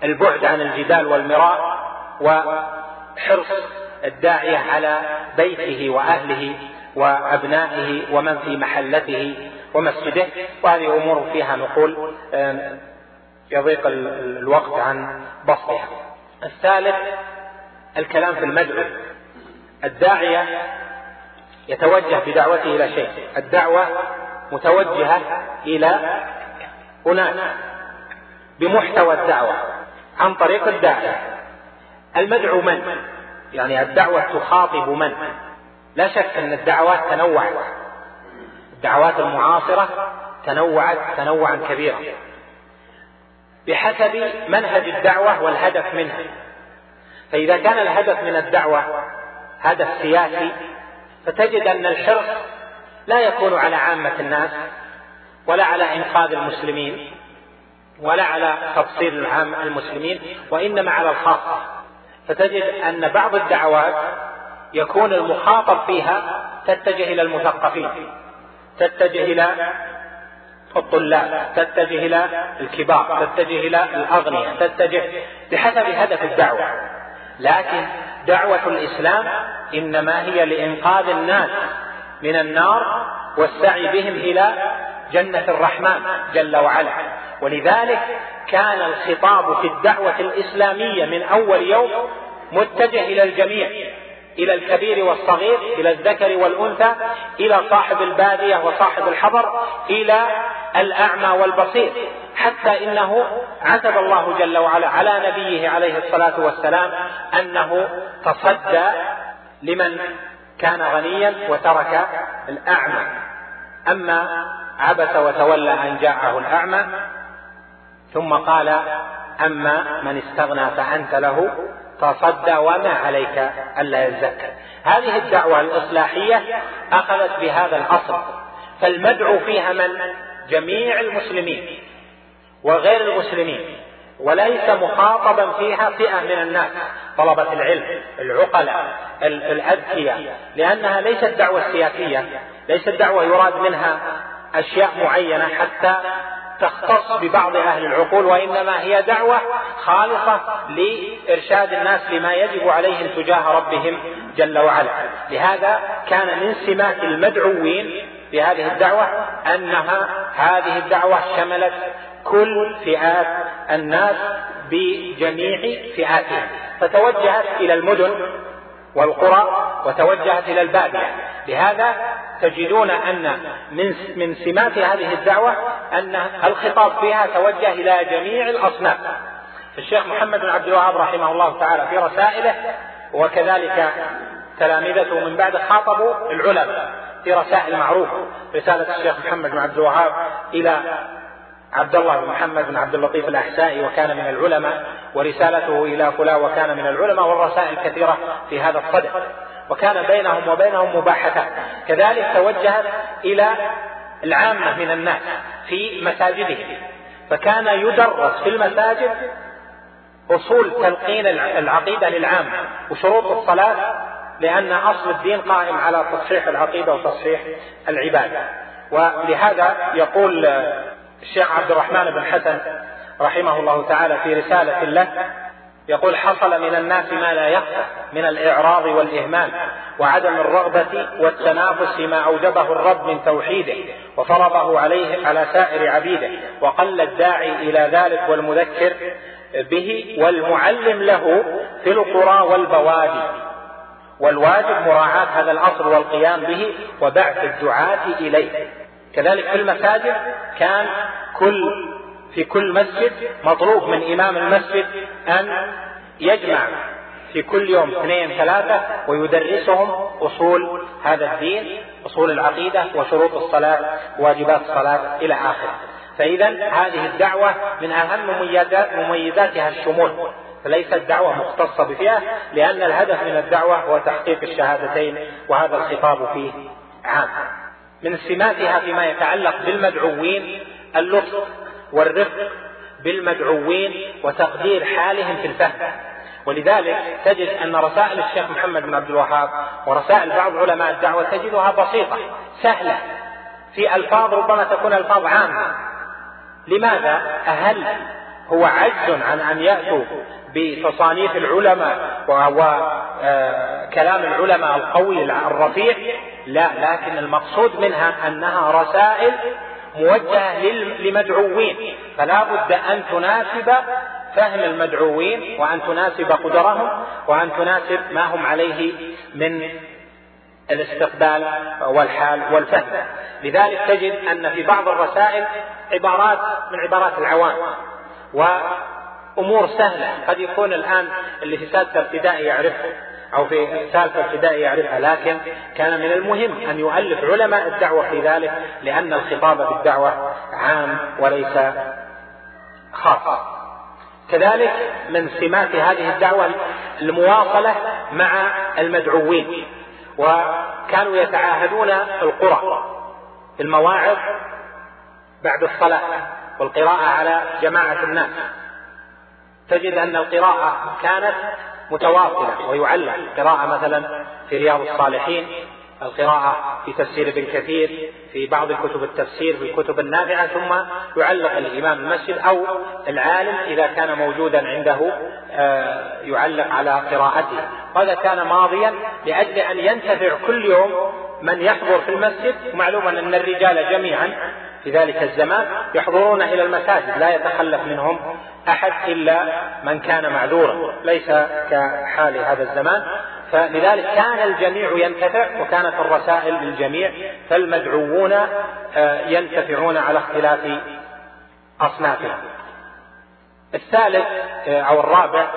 والبعد عن الجدال والمراء وحرص الداعية على بيته وأهله وأبنائه ومن في محلته ومسجده. وهذه أمور فيها نقول يضيق الوقت عن بسطها. الثالث الكلام في المدعو. الداعية يتوجه بدعوته إلى شيء. الدعوة متوجهة إلى أناس بمحتوى الدعوة. عن طريق الداعية المدعو من؟ يعني الدعوة تخاطب من؟ لا شك أن الدعوات تنوعت. الدعوات المعاصرة تنوعت تنوعا كبيرا. بحسب منهج الدعوة والهدف منها. فإذا كان الهدف من الدعوة هدف سياسي فتجد أن الحرص لا يكون على عامة الناس ولا على إنقاذ المسلمين. ولا على تبصير العام المسلمين وإنما على الخاصة فتجد أن بعض الدعوات يكون المخاطب فيها تتجه إلى المثقفين تتجه إلى الطلاب تتجه إلى الكبار تتجه إلى الأغنياء تتجه بحسب هدف الدعوة. لكن دعوة الإسلام إنما هي لإنقاذ الناس من النار والسعي بهم إلى جنة الرحمن جل وعلا. ولذلك كان الخطاب في الدعوة الإسلامية من أول يوم متجه إلى الجميع إلى الكبير والصغير إلى الذكر والأنثى إلى صاحب البادية وصاحب الحضر إلى الأعمى والبصير. حتى إنه عتب الله جل وعلا على نبيه عليه الصلاة والسلام أنه تصدى لمن كان غنيا وترك الأعمى. أما عبس وتولى أن جاءه الأعمى ثم قال أما من استغنى فأنت له تصدى وما عليك ألا يزكى. هذه الدعوة الإصلاحية أخذت بهذا الأصل فالمدعو فيها من؟ جميع المسلمين وغير المسلمين وليس مخاطبا فيها فئة من الناس طلبة العلم العقلاء الأذكياء لأنها ليست دعوة سياسية ليست دعوة يراد منها أشياء معينة حتى تختص ببعض أهل العقول وإنما هي دعوة خالصة لإرشاد الناس لما يجب عليهم تجاه ربهم جل وعلا. لهذا كان من سمات المدعوين في هذه الدعوة أنها هذه الدعوة شملت كل فئات الناس بجميع فئاتهم فتوجهت إلى المدن والقرى وتوجهت إلى البادية. لهذا تجدون أن من من سمات هذه الدعوة أن الخطاب فيها توجه إلى جميع الأصناف. الشيخ محمد بن عبد الوهاب رحمه الله تعالى في رسائله وكذلك تلامذته من بعد خاطبوا العلماء في رسائل معروفة. رسالة الشيخ محمد بن عبد الوهاب إلى عبد الله بن محمد بن عبد اللطيف الأحسائي وكان من العلماء ورسالته إلى فلان وكان من العلماء والرسائل كثيرة في هذا الصدد. وكان بينهم وبينهم مباحثات كذلك توجهت إلى العامة من الناس في مساجدهم فكان يدرس في المساجد أصول تلقين العقيدة للعامة وشروط الصلاة لأن أصل الدين قائم على تصحيح العقيدة وتصحيح العبادة. ولهذا يقول الشيخ عبد الرحمن بن حسن رحمه الله تعالى في رسالة له يقول حصل من الناس ما لا يخفى من الإعراض والإهمال وعدم الرغبة والتنافس فيما أوجبه الرب من توحيده وفرضه عليه على سائر عبيده وقل الداعي إلى ذلك والمذكر به والمعلم له في القرى والبوادي. والواجب مراعاة هذا الأصل والقيام به وبعث الدعاة إليه. كذلك في المساجد كان كل في كل مسجد مطلوب من إمام المسجد أن يجمع في كل يوم اثنين ثلاثة ويدرسهم أصول هذا الدين أصول العقيدة وشروط الصلاة واجبات الصلاة إلى آخره. فإذا هذه الدعوة من أهم مميزات مميزاتها الشمول. فليست دعوة مختصة بفئة لأن الهدف من الدعوة هو تحقيق الشهادتين وهذا الخطاب فيه عام. من سماتها فيما يتعلق بالمدعوين اللطف والرفق بالمدعوين وتقدير حالهم في الفهم. ولذلك تجد أن رسائل الشيخ محمد بن عبد الوهاب ورسائل بعض علماء الدعوة تجدها بسيطة سهلة في ألفاظ ربما تكون ألفاظ عامة. لماذا؟ هل هو عجز عن أن يأتوا بتصانيف العلماء وكلام آه، العلماء القوي الرفيع لا لكن المقصود منها أنها رسائل موجهة لمدعوين. فلا بد أن تناسب فهم المدعوين وأن تناسب قدرهم وأن تناسب ما هم عليه من الاستقبال والحال والفهم. لذلك تجد أن في بعض الرسائل عبارات من عبارات العوام وأمور سهلة. قد يكون الآن اللي في سادسه ابتدائي يعرفه. أو في ثالثة ابتدائي يعرفها لكن كان من المهم أن يؤلف علماء الدعوة في ذلك لأن الخطاب بالدعوة عام وليس خاص. كذلك من سمات هذه الدعوة المواصلة مع المدعوين وكانوا يتعاهدون القرى في المواعظ بعد الصلاة والقراءة على جماعة الناس. تجد أن القراءة كانت متواصلة ويعلق قراءة مثلا في رياض الصالحين القراءة في تفسير ابن كثير في بعض كتب التفسير في الكتب النافعة ثم يعلق الإمام المسجد أو العالم إذا كان موجودا عنده آه، يعلق على قراءته. هذا كان ماضيا لأجل أن ينتفع كل يوم من يحضر في المسجد ومعلوم أن الرجال جميعا في ذلك الزمان يحضرون إلى المساجد لا يتخلف منهم أحد إلا من كان معذورا. ليس كحال هذا الزمان. فلذلك كان الجميع ينتفع وكانت الرسائل للجميع فالمدعوون آه، ينتفعون على اختلاف أصنافهم. الثالث آه، أو الرابع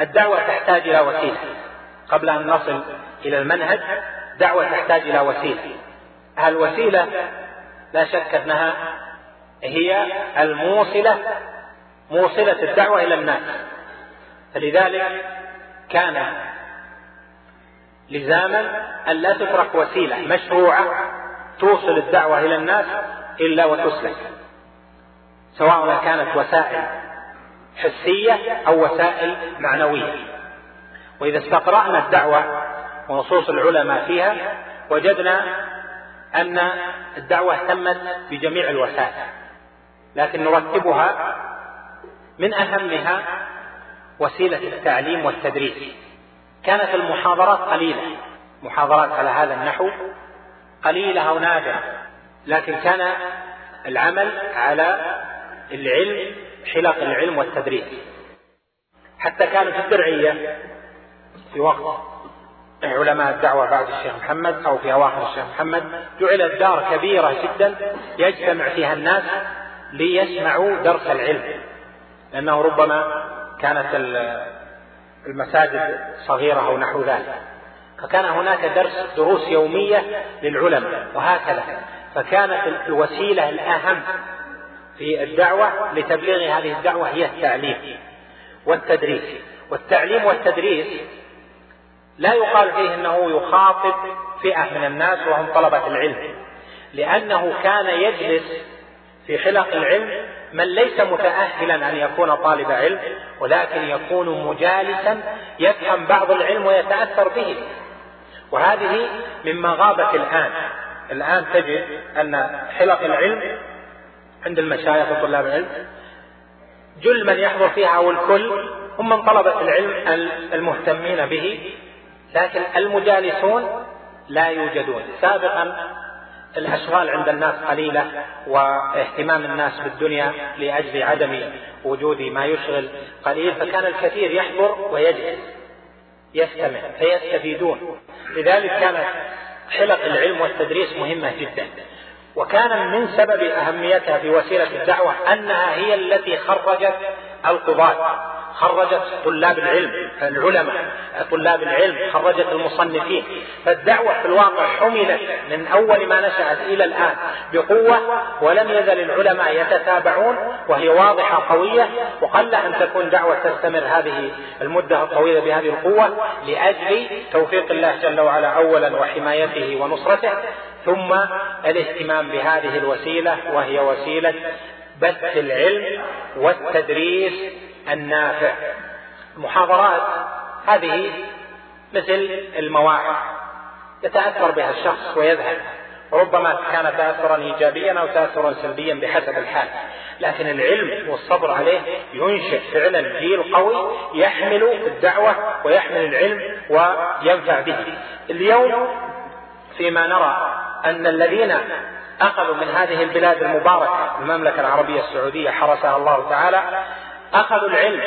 الدعوة تحتاج إلى وسيلة. قبل أن نصل إلى المنهج دعوة تحتاج إلى وسيلة. الوسيلة لا شك أنها هي الموصلة موصلة الدعوة إلى الناس. فلذلك كان لزاما أن لا تترك وسيلة مشروعة توصل الدعوة إلى الناس إلا وتسلك. سواء كانت وسائل حسية أو وسائل معنوية. وإذا استقرأنا الدعوة ونصوص العلماء فيها وجدنا أن الدعوة اهتمت بجميع الوسائل لكن نرتبها من أهمها وسيلة التعليم والتدريس. كانت المحاضرات قليلة محاضرات على هذا النحو قليلة أو نادرة لكن كان العمل على العلم حلق العلم والتدريس. حتى كانت الدرعية في وقت علماء الدعوة بعد الشيخ محمد أو في أواخر الشيخ محمد. جعلت دار كبيرة جدا يجتمع فيها الناس ليسمعوا درس العلم. لأنه ربما كانت المساجد صغيرة أو نحو ذلك. فكان هناك درس دروس يومية للعلماء وهكذا. فكانت الوسيلة الأهم في الدعوة لتبليغ هذه الدعوة هي التعليم والتدريس. والتعليم والتدريس لا يقال فيه إنه يخاطب فئة من الناس وهم طلبة العلم لأنه كان يجلس في حلق العلم من ليس متاهلا أن يكون طالب علم ولكن يكون مجالسا يفهم بعض العلم ويتأثر به. وهذه مما غابت الآن. الآن تجد أن حلق العلم عند المشايخ وطلاب العلم جل من يحضر فيها أو الكل هم من طلبة العلم المهتمين به. لكن المجالسون لا يوجدون. سابقا الأشغال عند الناس قليلة واهتمام الناس بالدنيا لأجل عدم وجود ما يشغل قليل فكان الكثير يحضر ويجلس يستمع فيستفيدون. لذلك كانت حلق العلم والتدريس مهمة جدا. وكان من سبب أهميتها في وسيلة الدعوة أنها هي التي خرجت القضاة. خرجت طلاب العلم العلماء طلاب العلم خرجت المصنفين. فالدعوة في الواقع حملت من أول ما نشأت إلى الآن بقوة ولم يزل العلماء يتتابعون وهي واضحة قوية وقل أن تكون دعوة تستمر هذه المدة الطويلة بهذه القوة لأجل توفيق الله جل وعلا أولا وحمايته ونصرته ثم الاهتمام بهذه الوسيلة وهي وسيلة بث العلم والتدريس النافع. المحاضرات هذه مثل المواعظ يتأثر بها الشخص ويذهب. ربما كان تأثرا إيجابيا أو تأثرا سلبيا بحسب الحال. لكن العلم والصبر عليه ينشئ فعلا جيل قوي يحمل الدعوة ويحمل العلم وينفع به. اليوم فيما نرى أن الذين أخذوا من هذه البلاد المباركة المملكة العربية السعودية حرسها الله تعالى أخذوا العلم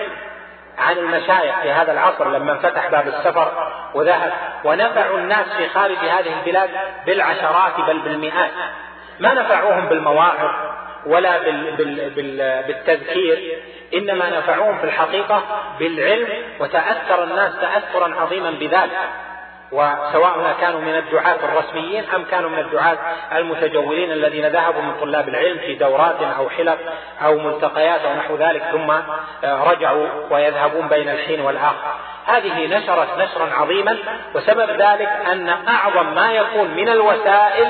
عن المشايخ في هذا العصر لما انفتح باب السفر وذهب ونفعوا الناس في خارج هذه البلاد بالعشرات بل بالمئات. ما نفعوهم بالمواعظ ولا بال بال بال بالتذكير إنما نفعوهم في الحقيقة بالعلم وتأثر الناس تأثرا عظيما بذلك. وسواء كانوا من الدعاة الرسميين أم كانوا من الدعاة المتجولين الذين ذهبوا من طلاب العلم في دورات أو حلق أو ملتقيات أو نحو ذلك ثم آه، رجعوا ويذهبون بين الحين والآخر. هذه نشرت نشرا عظيما وسبب ذلك أن أعظم ما يكون من الوسائل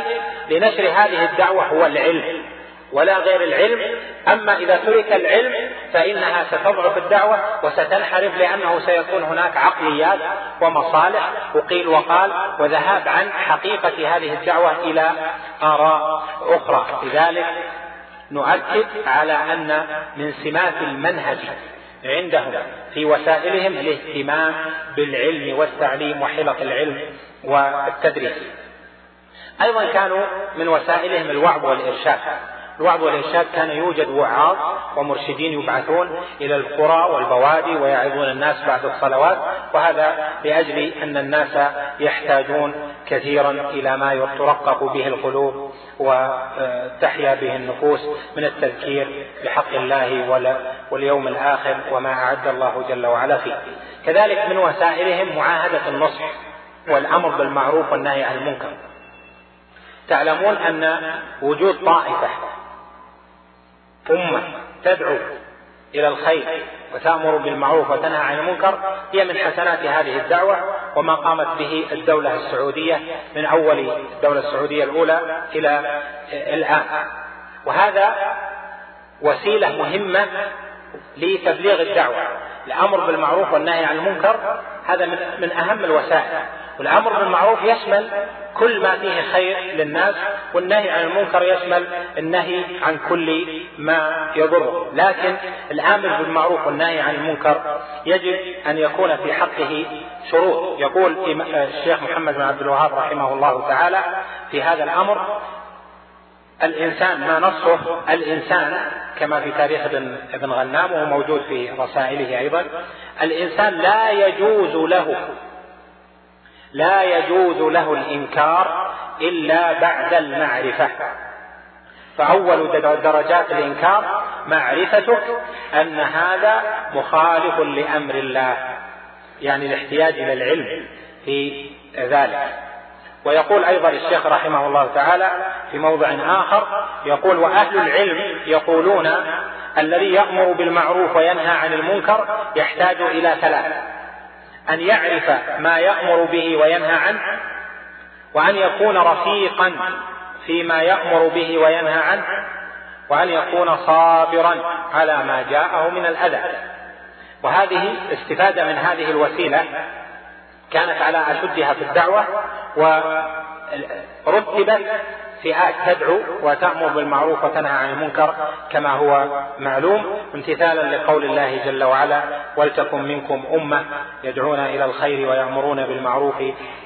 لنشر هذه الدعوة هو العلم. ولا غير العلم. أما إذا ترك العلم فإنها ستضعف الدعوة وستنحرف لأنه سيكون هناك عقليات ومصالح. وقيل وقال وذهاب عن حقيقة هذه الدعوة إلى آراء أخرى. لذلك نؤكد على أن من سمات المنهج عندهم في وسائلهم الاهتمام بالعلم والتعليم وحلق العلم والتدريس. أيضا كانوا من وسائلهم الوعظ والإرشاد. الوعظ والإرشاد كان يوجد وعاظ ومرشدين يبعثون إلى القرى والبوادي ويعظون الناس بعد الصلوات وهذا لأجل أن الناس يحتاجون كثيرا إلى ما ترقق به القلوب وتحيا به النفوس من التذكير بحق الله واليوم الآخر وما أعد الله جل وعلا فيه. كذلك من وسائلهم معاهدة النصح والأمر بالمعروف والنهي عن المنكر. تعلمون أن وجود طائفة أمة تدعو إلى الخير وتأمر بالمعروف وتنهى عن المنكر هي من حسنات هذه الدعوة وما قامت به الدولة السعودية من أول الدولة السعودية الأولى إلى الآن. وهذا وسيلة مهمة لتبليغ الدعوة. الأمر بالمعروف والنهي عن المنكر هذا من أهم الوسائل. والأمر بالمعروف يشمل كل ما فيه خير للناس والنهي عن المنكر يشمل النهي عن كل ما يضره لكن الآمر بالمعروف والنهي عن المنكر يجب أن يكون في حقه شروط. يقول الشيخ محمد بن عبد الوهاب رحمه الله تعالى في هذا الأمر الإنسان ما نصه الإنسان كما في تاريخ ابن, ابن غنام وهو موجود في رسائله أيضا الإنسان لا يجوز له لا يجوز له الإنكار إلا بعد المعرفة. فأول درجات الإنكار معرفتك أن هذا مخالف لأمر الله يعني الاحتياج إلى العلم في ذلك. ويقول أيضا الشيخ رحمه الله تعالى في موضع آخر يقول وأهل العلم يقولون الذي يأمر بالمعروف وينهى عن المنكر يحتاج إلى ثلاث أن يعرف ما يأمر به وينهى عنه وأن يكون رفيقا فيما يأمر به وينهى عنه وأن يكون صابرا على ما جاءه من الأذى. وهذه استفادة من هذه الوسيلة كانت على أشدها في الدعوة ورتبت فئات تدعو وتأمر بالمعروف وتنهى عن المنكر كما هو معلوم امتثالا لقول الله جل وعلا ولتكن منكم أمة يدعون إلى الخير ويأمرون بالمعروف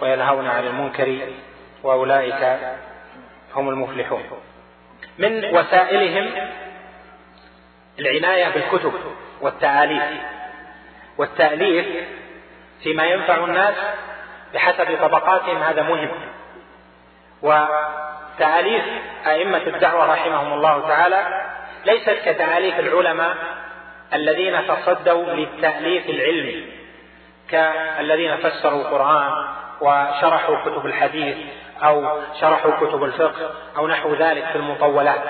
وينهون عن المنكر وأولئك هم المفلحون. من وسائلهم العناية بالكتب والتآليف والتأليف فيما ينفع الناس بحسب طبقاتهم هذا مهم. وتأليف أئمة الدعوة رحمهم الله تعالى ليست كتأليف العلماء الذين تصدوا للتأليف العلمي كالذين فسروا القرآن وشرحوا كتب الحديث أو شرحوا كتب الفقه أو نحو ذلك في المطولات.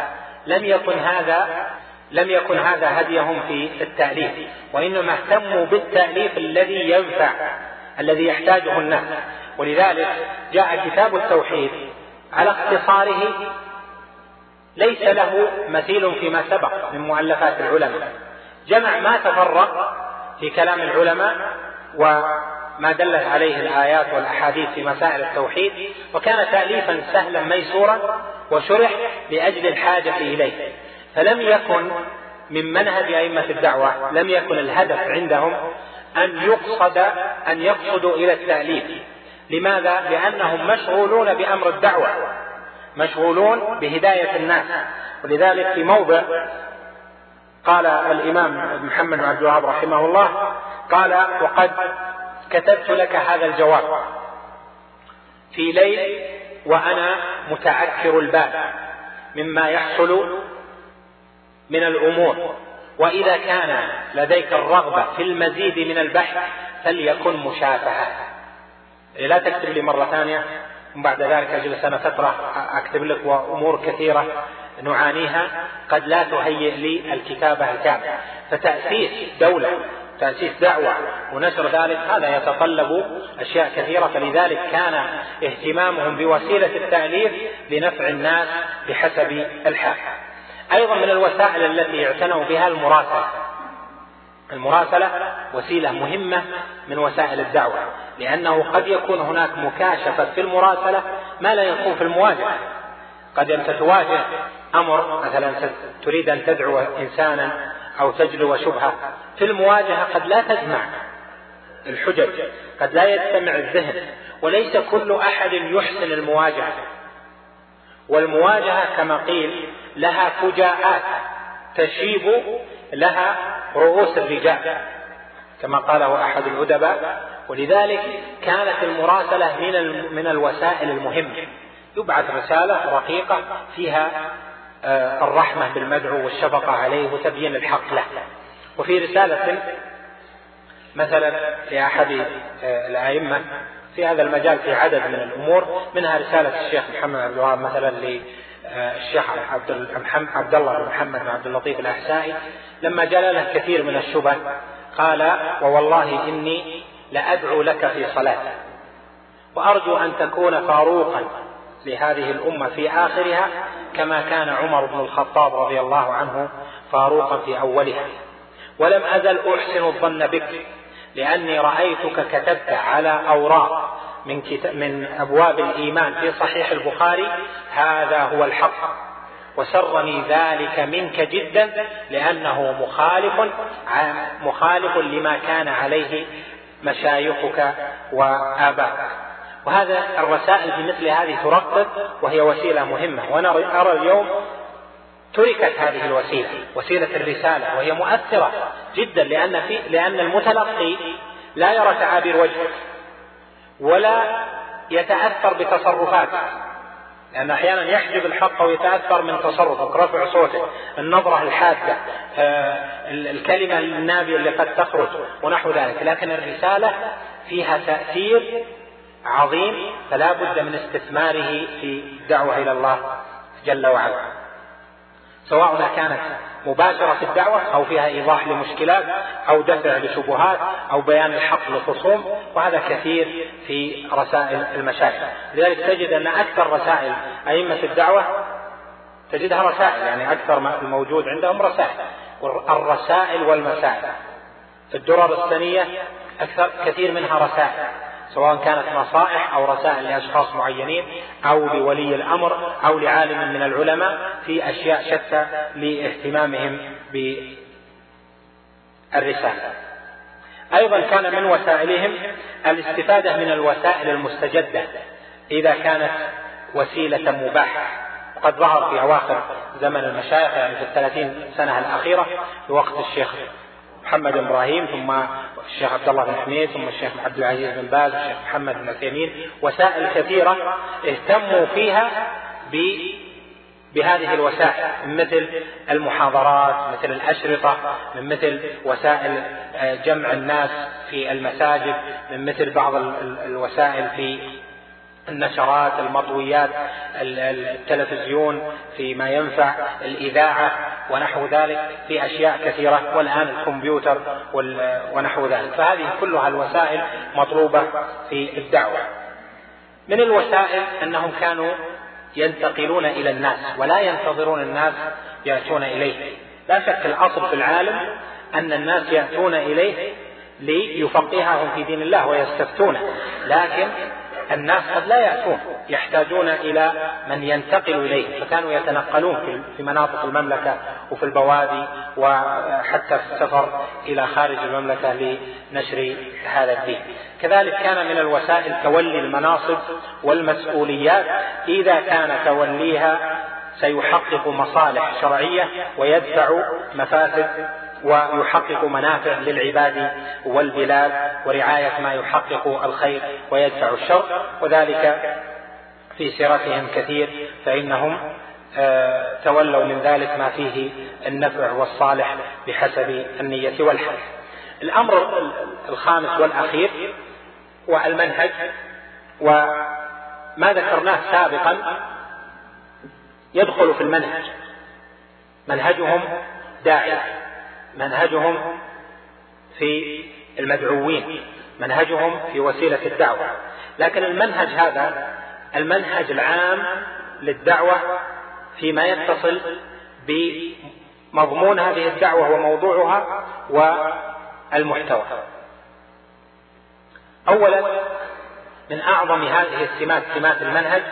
لم يكن هذا لم يكن هذا هديهم في التأليف وإنما اهتموا بالتأليف الذي ينفع الذي يحتاجه الناس. ولذلك جاء كتاب التوحيد على اختصاره ليس له مثيل فيما سبق من مؤلفات العلماء. جمع ما تفرق في كلام العلماء وما دلت عليه الآيات والأحاديث في مسائل التوحيد وكان تأليفا سهلا ميسورا وشرح لأجل الحاجة إليه. فلم يكن من منهج أئمة الدعوة لم يكن الهدف عندهم أن يقصد أن يقصدوا إلى التأليف. لماذا؟ لأنهم مشغولون بأمر الدعوة. مشغولون بهداية الناس. ولذلك في موضع قال الإمام محمد بن عبد الوهاب رحمه الله قال وقد كتبت لك هذا الجواب في ليل وأنا متعكر البال مما يحصل من الأمور. وإذا كان لديك الرغبة في المزيد من البحث فليكن مشافهة. لا تكتب لي مرة ثانية وبعد ذلك أجلس أنا فترة أكتب لك وأمور كثيرة نعانيها قد لا تهيئ لي الكتابة الكاملة. فتأسيس دولة تأسيس دعوة ونشر ذلك هذا يتطلب أشياء كثيرة. فلذلك كان اهتمامهم بوسيلة التأليف لنفع الناس بحسب الحال. أيضا من الوسائل التي يعتنوا بها المراسلة. المراسلة وسيلة مهمة من وسائل الدعوة لأنه قد يكون هناك مكاشفة في المراسلة ما لا يكون في المواجهة. قد أنت تواجه أمر مثلا تريد أن تدعو إنسانا أو تجلو شبهة في المواجهة قد لا تجمع الحجج قد لا يجتمع الذهن وليس كل أحد يحسن المواجهة. والمواجهة كما قيل لها فجاءات تشيب لها رؤوس الرجال كما قاله أحد الأدباء. ولذلك كانت المراسلة من من الوسائل المهمة. يبعث رسالة رقيقة فيها آه، الرحمة بالمدعو والشفقة عليه وتبيين الحق له. وفي رسالة مثلا لأحد آه، الأئمة في هذا المجال في عدد من الأمور منها رسالة الشيخ محمد عبد الوهاب مثلا للشيخ عبد عبد الله بن محمد بن عبد اللطيف الأحسائي لما جاء له كثير من الشبه قال ووالله إني لأدعو لك في صلاتي وأرجو أن تكون فاروقا لهذه الأمة في آخرها كما كان عمر بن الخطاب رضي الله عنه فاروقا في أولها. ولم أزل أحسن الظن بك لأني رأيتك كتبت على أوراق من, من أبواب الإيمان في صحيح البخاري هذا هو الحق. وسرني ذلك منك جدا لأنه مخالف مخالف لما كان عليه مشايخك وآبائك وهذا الرسائل بمثل هذه ترقق وهي وسيلة مهمة. وأنا أرى اليوم تركت هذه الوسيلة وسيلة الرسالة وهي مؤثرة جدا لأن في لأن المتلقي لا يرى تعابير وجهك ولا يتأثر بتصرفاتك لأن أحيانا يحجب الحق ويتأثر من تصرفك. رفع صوتك النظرة الحادة آه، الكلمة النابية اللي قد تخرج ونحو ذلك. لكن الرسالة فيها تأثير عظيم فلا بد من استثماره في الدعوة إلى الله جل وعلا. سواء كانت مباشرة في الدعوة أو فيها إيضاح لمشكلات أو دفع لشبهات أو بيان الحق للخصوم وهذا كثير في رسائل المشايخ. لذلك تجد أن أكثر رسائل أئمة الدعوة تجدها رسائل يعني أكثر ما الموجود عندهم رسائل. الرسائل والمسائل. الدرر السنية أكثر كثير منها رسائل. سواء كانت نصائح أو رسائل لأشخاص معينين أو لولي الأمر أو لعالم من العلماء في أشياء شتى لاهتمامهم بالرسالة. أيضا كان من وسائلهم الاستفادة من الوسائل المستجدة إذا كانت وسيلة مباحة وقد ظهر في أواخر زمن المشايخ يعني في الثلاثين سنة الأخيرة في وقت الشيخ محمد إبراهيم ثم الشيخ عبد الله بن حميد ثم الشيخ عبد العزيز بن باز والشيخ محمد بن عثيمين وسائل كثيرة اهتموا فيها ب بهذه الوسائل مثل المحاضرات مثل الأشرطة من مثل وسائل آه، جمع الناس في المساجد من مثل بعض الوسائل في النشرات المطويات التلفزيون فيما ينفع الإذاعة ونحو ذلك في أشياء كثيرة والآن الكمبيوتر ونحو ذلك. فهذه كلها الوسائل مطلوبة في الدعوة. من الوسائل أنهم كانوا ينتقلون إلى الناس ولا ينتظرون الناس يأتون إليه. لا شك الأصل في العالم أن الناس يأتون إليه ليفقههم في دين الله ويستفتونه. لكن الناس قد لا يأتون يحتاجون إلى من ينتقل إليه. فكانوا يتنقلون في مناطق المملكة وفي البوادي وحتى في السفر إلى خارج المملكة لنشر هذا الدين. كذلك كان من الوسائل تولي المناصب والمسؤوليات. إذا كان توليها سيحقق مصالح شرعية ويدفع مفاسد ويحقق منافع للعباد والبلاد ورعاية ما يحقق الخير ويدفع الشر. وذلك في سيرتهم كثير فإنهم آه، تولوا من ذلك ما فيه النفع والصالح بحسب النية والحال الأمر الخامس والأخير والمنهج وما ذكرناه سابقا يدخل في المنهج. منهجهم داعية. منهجهم في المدعوين منهجهم في وسيلة الدعوة. لكن المنهج هذا المنهج العام للدعوة فيما يتصل بمضمون هذه الدعوة وموضوعها والمحتوى. أولا من أعظم هذه السمات سمات المنهج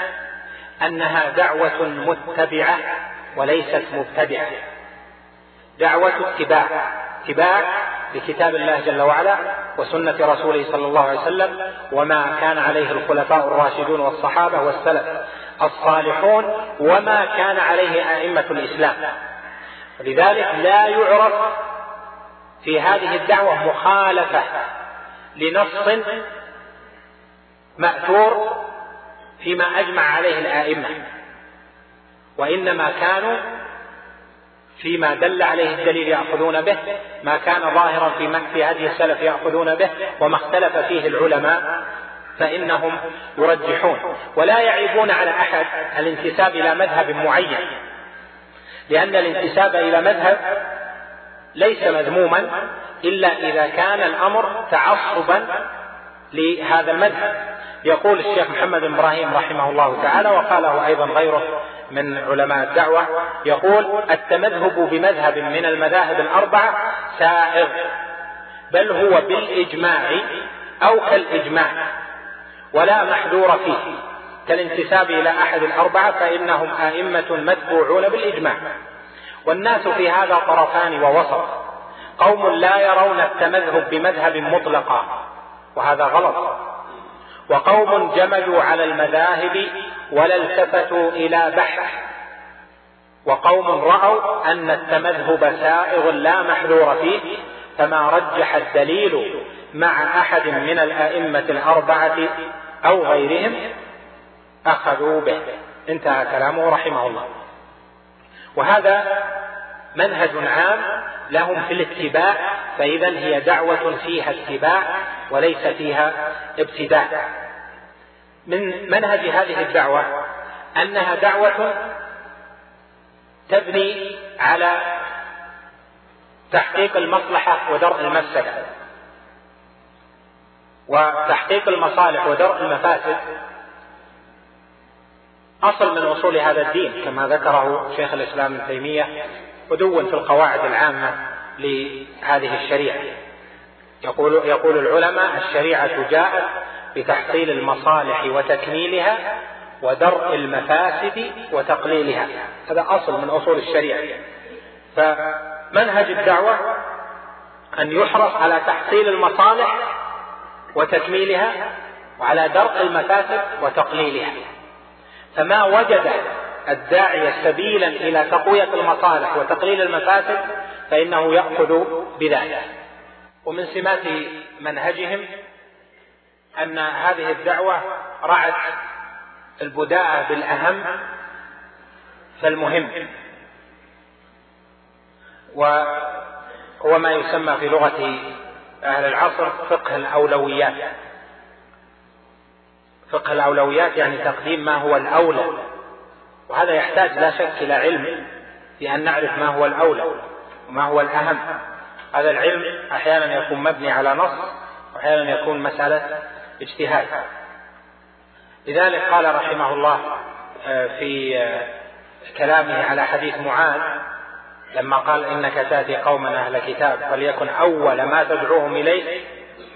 أنها دعوة متبعة وليست مبتدعة. دعوة اتباع اتباع لكتاب الله جل وعلا وسنة رسوله صلى الله عليه وسلم وما كان عليه الخلفاء الراشدون والصحابة والسلف الصالحون وما كان عليه أئمة الإسلام. لذلك لا يعرف في هذه الدعوة مخالفة لنص مأثور فيما أجمع عليه الآئمة وإنما كانوا فيما دل عليه الدليل يأخذون به ما كان ظاهرا في في هدي السلف يأخذون به وما اختلف فيه العلماء فإنهم يرجحون. ولا يعيبون على أحد الانتساب إلى مذهب معين لأن الانتساب إلى مذهب ليس مذموما إلا إذا كان الأمر تعصبا لهذا المذهب. يقول الشيخ محمد بن إبراهيم رحمه الله تعالى وقاله أيضا غيره من علماء الدعوة يقول التمذهب بمذهب من المذاهب الأربعة سائغ بل هو بالإجماع أو كالإجماع ولا محذور فيه. كالانتساب إلى أحد الأربعة فإنهم أئمة متبوعون بالإجماع. والناس في هذا طرفان ووسط. قوم لا يرون التمذهب بمذهب مطلقا. وهذا غلط. وقوم جمدوا على المذاهب ولا التفتوا إلى بحث. وقوم رأوا أن التمذهب سائغ لا محذور فيه فما رجح الدليل مع أحد من الأئمة الأربعة أو غيرهم أخذوا به. انتهى كلامه رحمه الله. وهذا منهج عام لهم في الاتباع فاذا هي دعوة فيها اتباع وليس فيها ابتداع. من منهج هذه الدعوة أنها دعوة تبني على تحقيق المصلحة ودرء المفسدة وتحقيق المصالح ودرء المفاسد. أصل من أصول هذا الدين كما ذكره شيخ الإسلام ابن تيمية ودون في القواعد العامة لهذه الشريعة. يقول يقول العلماء الشريعة جاءت بتحصيل المصالح وتكميلها ودرء المفاسد وتقليلها. هذا أصل من أصول الشريعة. فمنهج الدعوة أن يحرص على تحصيل المصالح وتكميلها وعلى درء المفاسد وتقليلها. فما وجد الداعية سبيلا إلى تقوية المصالح وتقليل المفاسد فإنه يأخذ بذلك. ومن سمات منهجهم أن هذه الدعوة رعت البداءة بالأهم فالمهم. وهو ما يسمى في لغة أهل العصر فقه الأولويات. فقه الأولويات يعني تقديم ما هو الأولى. وهذا يحتاج لا شك إلى علم في أن نعرف ما هو الأولى وما هو الأهم. هذا العلم أحيانا يكون مبني على نص وأحيانا يكون مسألة اجتهاد. لذلك قال رحمه الله آه، في آه، كلامه على حديث معاذ لما قال إنك تأتي قوما أهل كتاب فليكن أول ما تدعوهم إليه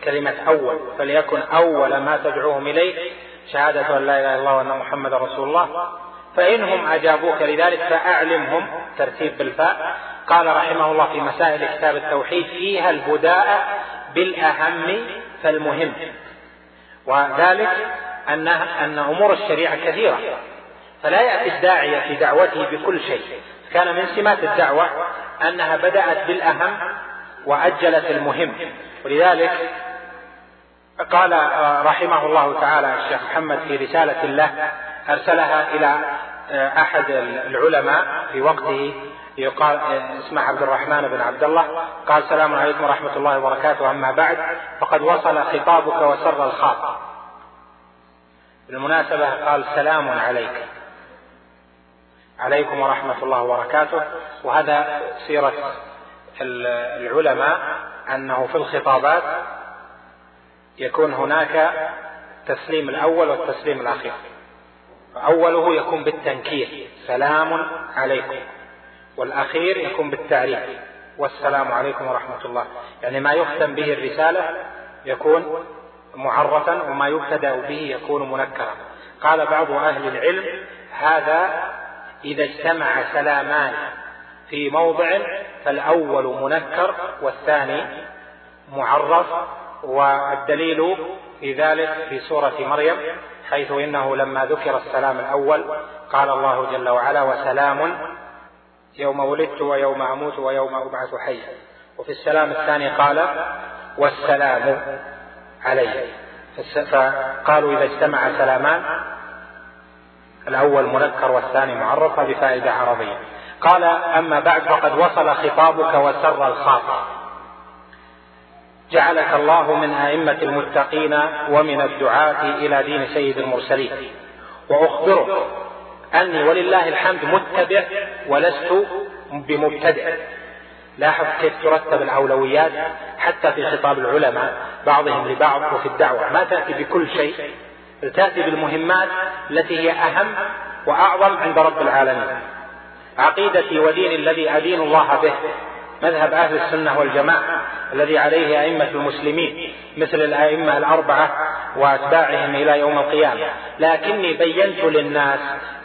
كلمة أول فليكن أول ما تدعوهم إليه شهادة أن لا إله إلا الله وأن محمد رسول الله. فإنهم أجابوك لذلك فأعلمهم ترتيب بالفاء. قال رحمه الله في مسائل كتاب التوحيد فيها البداء بالأهم فالمهم. وذلك أن أن أمور الشريعة كثيرة فلا يأتي الداعية في دعوته بكل شيء. كان من سمات الدعوة أنها بدأت بالأهم وأجلت المهم. ولذلك قال رحمه الله تعالى الشيخ محمد في رسالة له أرسلها إلى أحد العلماء في وقته. يقال اسمه عبد الرحمن بن عبد الله. قال السلام عليكم ورحمة الله وبركاته. أما بعد فقد وصل خطابك وسر الخاطر. بالمناسبة قال سلام عليك. عليكم ورحمة الله وبركاته. وهذا سيرة العلماء أنه في الخطابات يكون هناك التسليم الأول والتسليم الأخير. أوله يكون بالتنكير. سلام عليكم. والأخير يكون بالتعريف. والسلام عليكم ورحمة الله. يعني ما يختم به الرسالة يكون معرفا وما يبتدأ به يكون منكرا. قال بعض أهل العلم هذا إذا اجتمع سلامان في موضع فالأول منكر والثاني معرف. والدليل في ذلك في سورة مريم حيث إنه لما ذكر السلام الأول قال الله جل وعلا وسلام يوم ولدت ويوم أموت ويوم أبعث حيا. وفي السلام الثاني قال والسلام علي. فقالوا إذا اجتمع سلامان الأول منكر والثاني معرف بفائدة عربية قال أما بعد فقد وصل خطابك وسر الخاطر. جعلك الله من أئمة المتقين ومن الدعاة إلى دين سيد المرسلين. وأخبرك أني ولله الحمد متبع ولست بمبتدع. لاحظ كيف ترتب الأولويات حتى في خطاب العلماء بعضهم لبعض وفي الدعوة. ما تأتي بكل شيء بل تأتي بالمهمات التي هي أهم وأعظم عند رب العالمين. عقيدتي وديني الذي أدين الله به. مذهب أهل السنة والجماعة الذي عليه أئمة المسلمين مثل الأئمة الأربعة وأتباعهم إلى يوم القيامة. لكني بينت للناس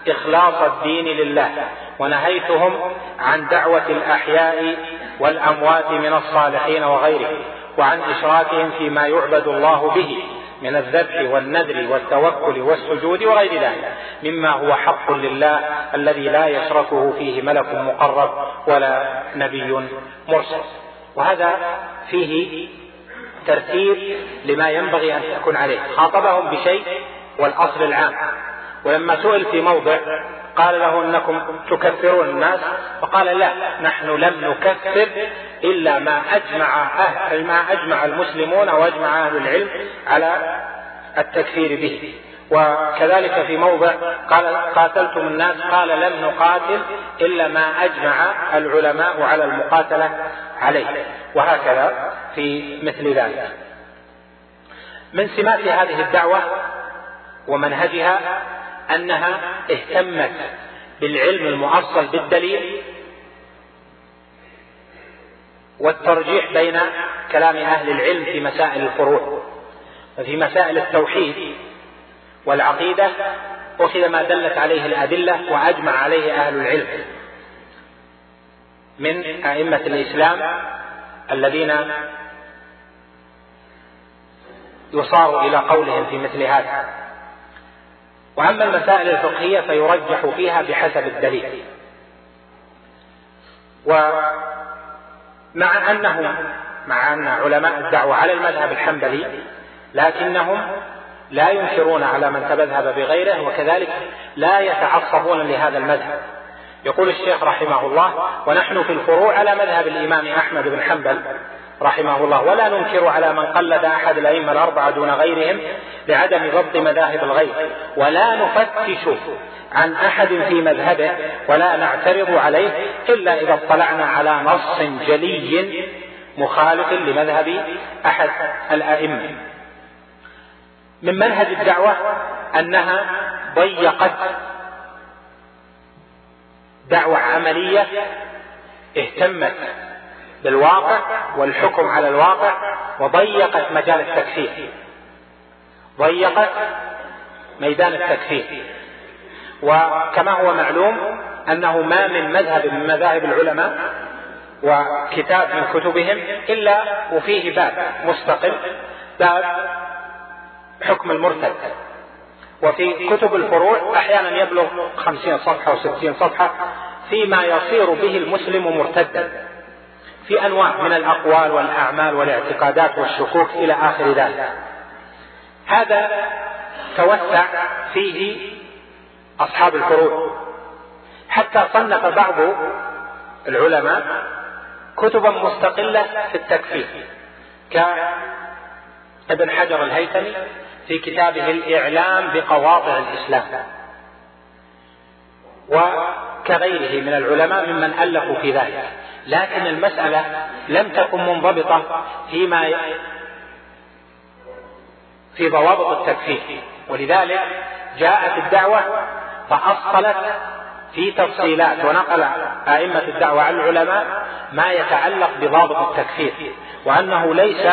إخلاص الدين لله ونهيتهم عن دعوة الأحياء والأموات من الصالحين وغيرهم وعن إشراكهم فيما يعبد الله به. من الذبح والنذر والتوكل والسجود وغير ذلك مما هو حق لله الذي لا يشركه فيه ملك مقرب ولا نبي مرسل. وهذا فيه ترتيب لما ينبغي أن تكون عليه. خاطبهم بشيء والأصل العام. ولما سئل في موضع قال له إنكم تكفرون الناس. فقال لا نحن لم نكفر إلا ما أجمع أهل ما أجمع المسلمون واجمع أهل العلم على التكفير به. وكذلك في موضع قال قاتلتم الناس قال لم نقاتل إلا ما أجمع العلماء على المقاتلة عليه. وهكذا في مثل ذلك. من سمات هذه الدعوة ومنهجها أنها اهتمت بالعلم المؤصل بالدليل والترجيح بين كلام أهل العلم في مسائل الفروع وفي مسائل التوحيد والعقيدة اخذ ما دلت عليه الأدلة وأجمع عليه أهل العلم من أئمة الإسلام الذين يصار إلى قولهم في مثل هذا. وأما المسائل الفقهية فيرجح فيها بحسب الدليل. ومع انهم مع أن علماء الدعوة على المذهب الحنبلي لكنهم لا ينكرون على من تمذهب بغيره وكذلك لا يتعصبون لهذا المذهب. يقول الشيخ رحمه الله ونحن في الفروع على مذهب الإمام أحمد بن حنبل رحمه الله ولا ننكر على من قلد أحد الأئمة الأربعة دون غيرهم بعدم ضبط مذاهب الغير. ولا نفتش عن أحد في مذهبه ولا نعترض عليه إلا إذا اطلعنا على نص جلي مخالف لمذهب أحد الأئمة. من منهج الدعوة أنها ضيقت دعوة عملية اهتمت بالواقع والحكم على الواقع وضيقت مجال التكفير. ضيقت ميدان التكفير. وكما هو معلوم أنه ما من مذهب من مذاهب العلماء وكتاب من كتبهم إلا وفيه باب مستقل باب حكم المرتد. وفي كتب الفروع أحيانا يبلغ خمسين صفحة وستين صفحة فيما يصير به المسلم مرتدا. في أنواع من الأقوال والأعمال والاعتقادات والشكوك إلى آخر ذلك. هذا توسع فيه أصحاب الفروع حتى صنف بعض العلماء كتبا مستقلة في التكفير كابن حجر الهيثمي في كتابه الإعلام بقواطع الإسلام. وكغيره من العلماء ممن ألفوا في ذلك. لكن المسألة لم تكن منضبطة فيما في ضوابط التكفير. ولذلك جاءت الدعوة فأصلت في تفصيلات ونقل أئمة الدعوة عن العلماء ما يتعلق بضابط التكفير وأنه ليس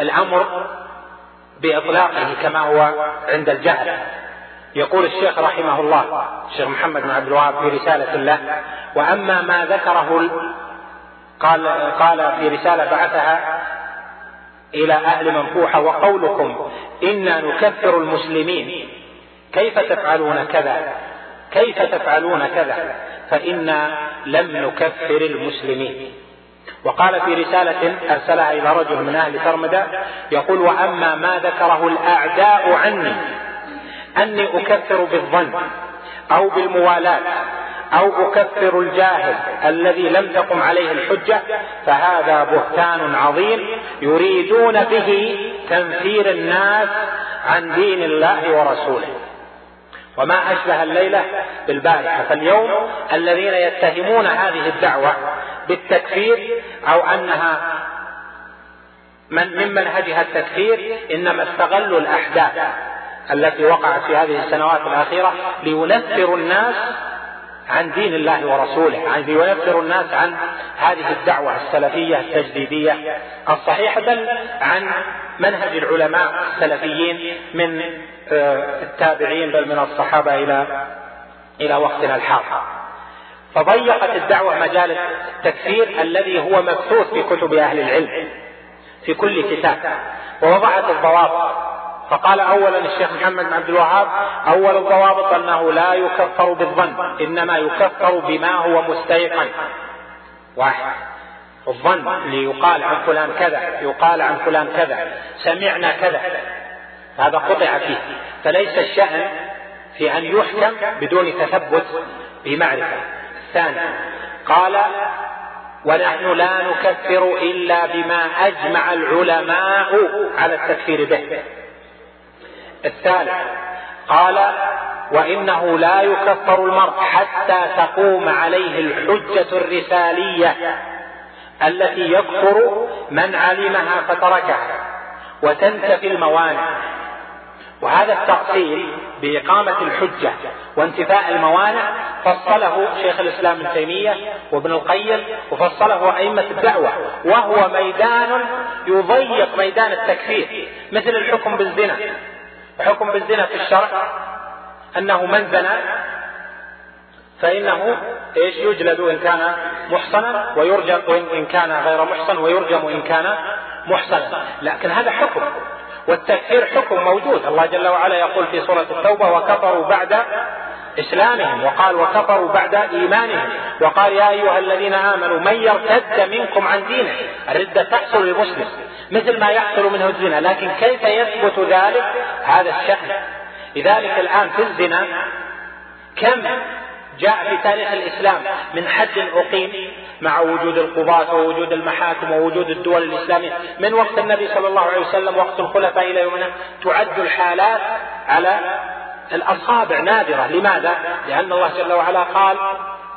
الأمر بإطلاقه كما هو عند الجهل. يقول الشيخ رحمه الله الشيخ محمد بن عبد الوهاب في رسالة له وأما ما ذكره قال قال في رسالة بعثها إلى أهل منفوحة وقولكم إنا نكفر المسلمين. كيف تفعلون كذا؟ كيف تفعلون كذا؟ فإنا لم نكفر المسلمين. وقال في رسالة أرسلها إلى رجل من أهل ترمدة يقول وأما ما ذكره الأعداء عني أني أكفر بالظن أو بالموالاة أو أكفر الجاهل الذي لم تقم عليه الحجة فهذا بهتان عظيم يريدون به تنفير الناس عن دين الله ورسوله. وما أشبه الليلة بالبارحة. فاليوم الذين يتهمون هذه الدعوة بالتكفير أو أنها من من منهجها التكفير إنما استغلوا الأحداث. التي وقعت في هذه السنوات الأخيرة لينفروا الناس عن دين الله ورسوله يعني لينفروا الناس عن هذه الدعوة السلفية التجديدية الصحيحة بل عن منهج العلماء السلفيين من آه، التابعين بل من الصحابة إلى إلى وقتنا الحاضر. فضيقت الدعوة مجال التكفير الذي هو مبثوث في كتب أهل العلم في كل كتاب ووضعت الضوابط فقال اولا الشيخ محمد بن عبد الوهاب أول الضوابط أنه لا يكفر بالظن إنما يكفر بما هو مستيقن. واحد. الظن اللي يقال عن فلان كذا يقال عن فلان كذا سمعنا كذا. هذا قطع فيه. فليس الشأن في أن يحكم بدون تثبت بمعرفة. الثاني قال ونحن لا نكفر إلا بما أجمع العلماء على التكفير به. الثالث. قال وإنه لا يكفر المرء حتى تقوم عليه الحجة الرسالية التي يكفر من علمها فتركها وتنتفي الموانع. وهذا التأصيل بإقامة الحجة وانتفاء الموانع فصله شيخ الإسلام ابن تيمية وابن القيم وفصله أئمة الدعوة وهو ميدان يضيق ميدان التكفير مثل الحكم بالزنا. حكم بالزنا في الشرع أنه من زنى فإنه إيش يجلد إن كان محصنا ويرجم إن كان غير محصن ويرجم إن كان محصنا. لكن هذا حكم والتكفير حكم موجود. الله جل وعلا يقول في سورة التوبة وكفروا بعد إسلامهم وقال وكفروا بعد إيمانهم. وقال يا أيها الذين آمنوا من يرتد منكم عن دينه الردة تحصل للمسلم مثل ما يحصل منه الزنا لكن كيف يثبت ذلك؟ هذا الشأن. لذلك الآن في الزنا كم جاء في تاريخ الإسلام من حد أقيم مع وجود القضاة ووجود المحاكم ووجود الدول الإسلامية؟ من وقت النبي صلى الله عليه وسلم وقت الخلفاء إلى يومنا؟ تعد الحالات على الأصابع نادرة. لماذا؟ لأن الله جل وعلا قال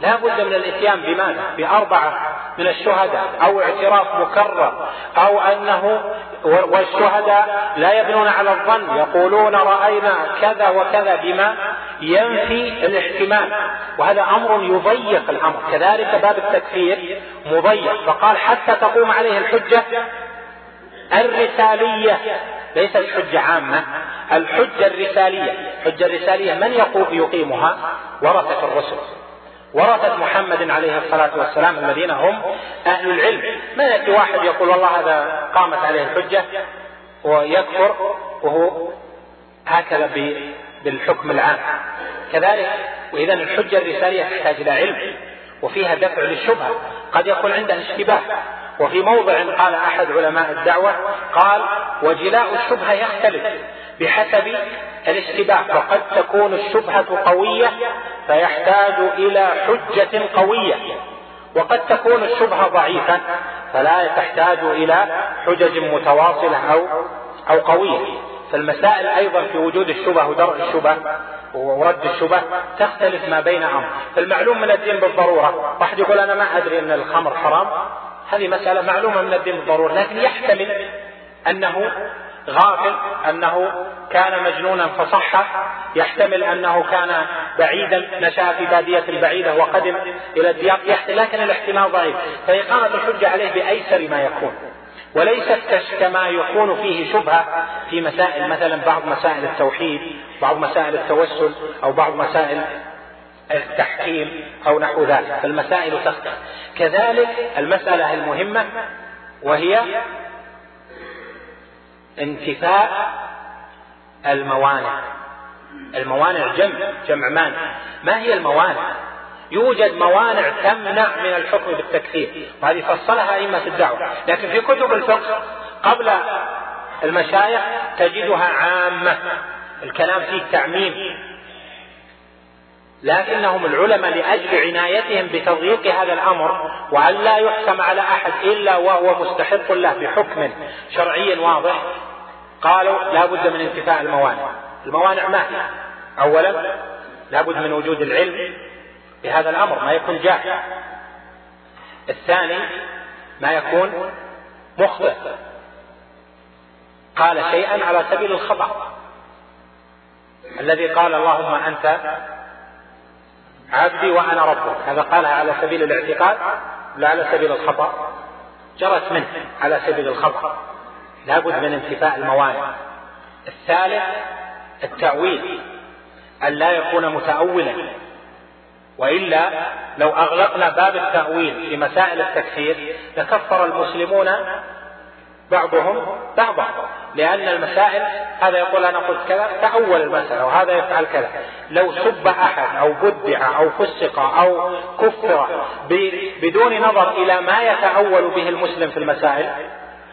لا بد من الإتيان بماذا؟ بأربعة من الشهداء. أو اعتراف مكرر. أو أنه والشهداء لا يبنون على الظن. يقولون رأينا كذا وكذا بما ينفي الاحتمال. وهذا أمر يضيق الأمر. كذلك باب التكفير مضيق. فقال حتى تقوم عليه الحجة الرسالية. ليست حجة عامة الحجة الرسالية. الحجة الرسالية من يقيمها؟ ورثة الرسل. ورثة محمد عليه الصلاة والسلام الذين هم أهل العلم. ما يأتي واحد يقول والله هذا قامت عليه الحجة ويكفر وهو هكذا بالحكم العام. كذلك وإذا الحجة الرسالية تحتاج إلى علم وفيها دفع للشبهة. قد يكون عنده اشتباه. وفي موضع قال أحد علماء الدعوة قال وجلاء الشبهة يختلف بحسب الاشتباه فقد تكون الشبهة قوية فيحتاج إلى حجة قوية وقد تكون الشبهة ضعيفة فلا تحتاج إلى حجج متواصلة أو أو قوية. فالمسائل أيضا في وجود الشبه ودرء الشبه ورد الشبه تختلف ما بين أمر. فالمعلوم من الدين بالضرورة واحد يقول أنا ما أدري أن الخمر حرام. هذه مسألة معلومة من الدين بالضرورة لكن يحتمل أنه غافل أنه كان مجنونا فصح يحتمل أنه كان بعيدا نشأ في بادية بعيدة وقدم إلى الديار لكن الاحتمال ضعيف. فإقامة الحجة عليه بأيسر ما يكون وليست كما يكون فيه شبهة في مسائل مثلا بعض مسائل التوحيد بعض مسائل التوسل أو بعض مسائل التحكيم أو نحو ذلك فالمسائل تختلف. كذلك المسألة المهمة وهي انتفاء الموانع. الموانع جمع جمع مانع. ما هي الموانع؟ يوجد موانع تمنع من الحكم بالتكفير. وهذه فصلها أئمة الدعوة. لكن في كتب الفقه قبل المشايخ تجدها عامة. الكلام فيه تعميم. لكنهم العلماء لأجل عنايتهم بتضييق هذا الأمر وأن لا يحكم على أحد إلا وهو مستحق له بحكم شرعي واضح قالوا لا بد من انتفاء الموانع. الموانع ما هي؟ أولا لا بد من وجود العلم بهذا الأمر ما يكون جاهل. الثاني ما يكون مخطئ قال شيئا على سبيل الخطأ. الذي قال اللهم أنت عبدي وأنا ربك. هذا قالها على سبيل الاعتقاد لا على سبيل الخطأ. جرت منه على سبيل الخطأ. لابد من انتفاء الموانع. الثالث التأويل. أن لا يكون متأولا. وإلا لو أغلقنا باب التأويل في مسائل التكفير لكفر المسلمون بعضهم بعضا. لأن المسائل هذا يقول أنا قلت كذا تأول المسألة وهذا يفعل كذا. لو سب أحد أو بدع أو فسق أو كفر بدون نظر إلى ما يتأول به المسلم في المسائل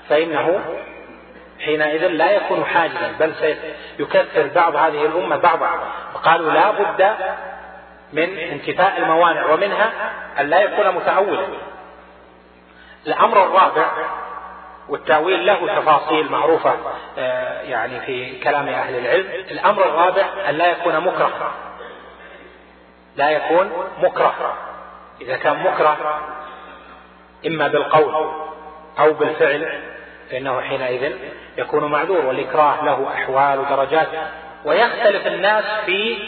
فإنه حينئذ لا يكون حاجزا بل سيكفر بعض هذه الأمة بعضا. قالوا لا بد من انتفاء الموانع ومنها أن لا يكون متأولا. الأمر الرابع والتأويل له تفاصيل معروفة آه، يعني في كلام أهل العلم. الأمر الرابع أن لا يكون مكره. لا يكون مكره. إذا كان مكره إما بالقول أو بالفعل فإنه حينئذ يكون معذور والإكراه له أحوال ودرجات. ويختلف الناس في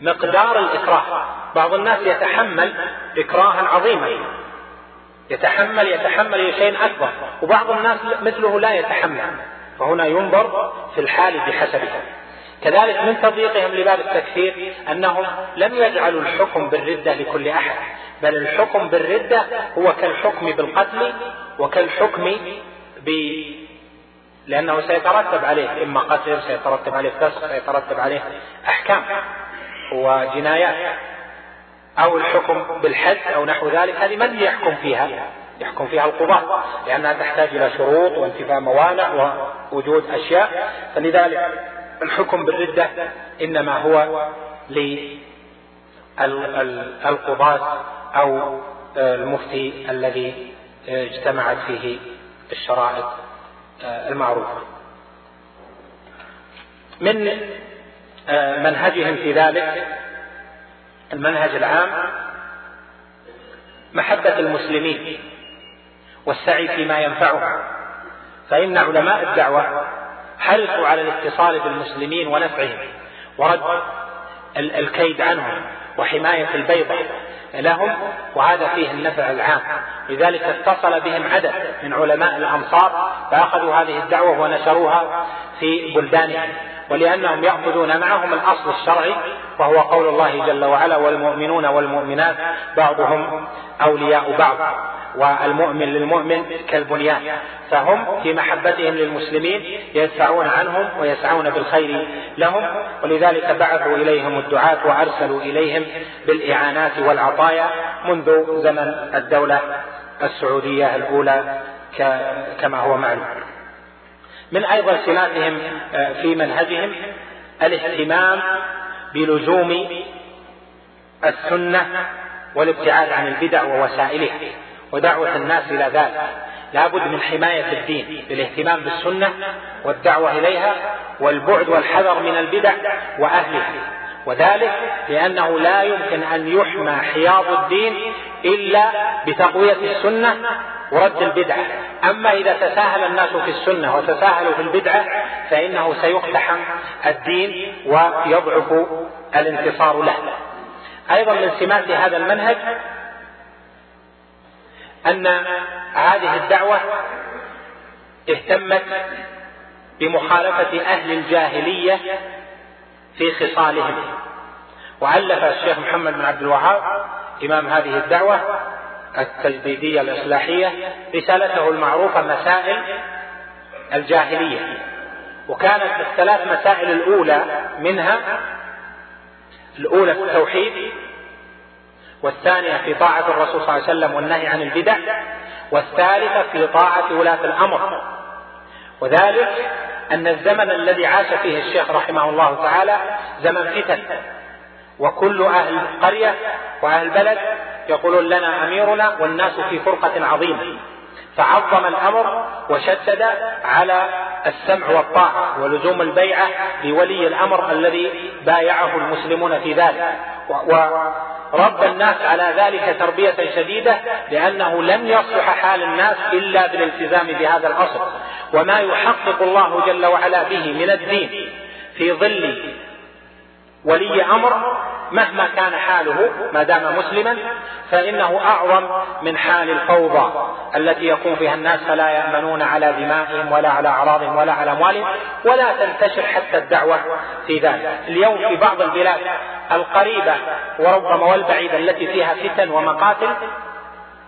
مقدار الإكراه. بعض الناس يتحمل إكراها عظيما. يتحمل يتحمل شيء أكبر. وبعض الناس مثله لا يتحمل. فهنا ينظر في الحال بحسبه. كذلك من تضييقهم لباب التكفير أنهم لم يجعلوا الحكم بالردة لكل أحد بل الحكم بالردة هو كالحكم بالقتل وكالحكم ب لأنه سيترتب عليه إما قتل سيترتب عليه فسق سيترتب عليه أحكام وجنايات. أو الحكم بالحد أو نحو ذلك هذه من يحكم فيها؟ يحكم فيها القضاة لأنها تحتاج إلى شروط وانتفاء موانع ووجود أشياء. فلذلك الحكم بالردة إنما هو للقضاة أو المفتي الذي اجتمعت فيه الشرائط المعروفة. من منهجهم في ذلك المنهج العام محبة المسلمين والسعي فيما ينفعهم. فإن علماء الدعوة حرصوا على الاتصال بالمسلمين ونفعهم ورد الكيد عنهم وحماية البيضة لهم وهذا فيه النفع العام. لذلك اتصل بهم عدد من علماء الأمصار فأخذوا هذه الدعوة ونشروها في بلدانهم. ولأنهم يأخذون معهم الأصل الشرعي وهو قول الله جل وعلا والمؤمنون والمؤمنات بعضهم أولياء بعض والمؤمن للمؤمن كالبنيان. فهم في محبتهم للمسلمين يدفعون عنهم ويسعون بالخير لهم ولذلك بعثوا إليهم الدعاة وأرسلوا إليهم بالإعانات والعطايا منذ زمن الدولة السعودية الأولى كما هو معلوم. من أيضا سماتهم آه، في منهجهم الاهتمام بلزوم السنة والابتعاد عن البدع ووسائلها ودعوة الناس إلى ذلك. لابد من حماية الدين بالاهتمام بالسنة والدعوة إليها والبعد والحذر من البدع وأهلها. وذلك لأنه لا يمكن أن يحمى حياض الدين إلا بتقوية السنة ورد البدعة أما إذا تساهل الناس في السنة وتساهلوا في البدعة فإنه سيقتحم الدين ويضعف الانتصار له. أيضا من سمات هذا المنهج أن هذه الدعوة اهتمت بمخالفة أهل الجاهلية في خصالهم. وألف الشيخ محمد بن عبد الوهاب إمام هذه الدعوة التجديدية الإصلاحية رسالته المعروفة مسائل الجاهلية وكانت الثلاث مسائل الأولى منها الأولى في التوحيد والثانية في طاعة الرسول صلى الله عليه وسلم والنهي عن البدع والثالثة في طاعة ولاة الأمر. وذلك أن الزمن الذي عاش فيه الشيخ رحمه الله تعالى زمن فتن وكل أهل قرية وأهل بلد يقولون لنا أميرنا والناس في فرقة عظيمة. فعظم الأمر وشدد على السمع والطاعة ولزوم البيعة لولي الأمر الذي بايعه المسلمون في ذلك. ورب الناس على ذلك تربية شديدة لأنه لن يصلح حال الناس إلا بالالتزام بهذا الأصل. وما يحقق الله جل وعلا به من الدين في ظل ولي أمر مهما كان حاله ما دام مسلما فإنه أعظم من حال الفوضى التي يكون فيها الناس فلا يأمنون على دمائهم ولا على أعراضهم ولا على أموالهم ولا تنتشر حتى الدعوة في ذلك. اليوم في بعض البلاد القريبة وربما والبعيدة التي فيها فتن ومقاتل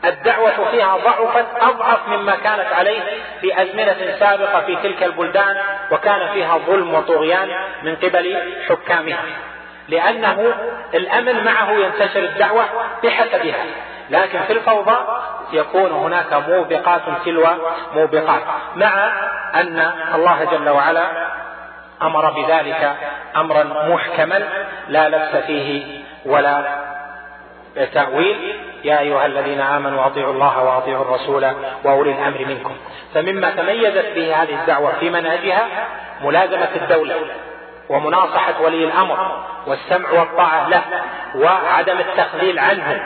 الدعوة فيها ضعفت أضعف مما كانت عليه في أزمنة سابقة في تلك البلدان وكان فيها ظلم وطغيان من قبل حكامها. لأنه الأمن معه ينتشر الدعوة بحسبها. لكن في الفوضى يكون هناك موبقات تلو موبقات مع أن الله جل وعلا أمر بذلك أمرا محكما لا لبس فيه ولا تأويل يا أيها الذين آمنوا أطيعوا الله وأطيعوا الرسول وأولي الأمر منكم. فمما تميزت به هذه الدعوة في منهجها ملازمة الدولة ومناصحة ولي الأمر والسمع والطاعة له وعدم التخذيل عنه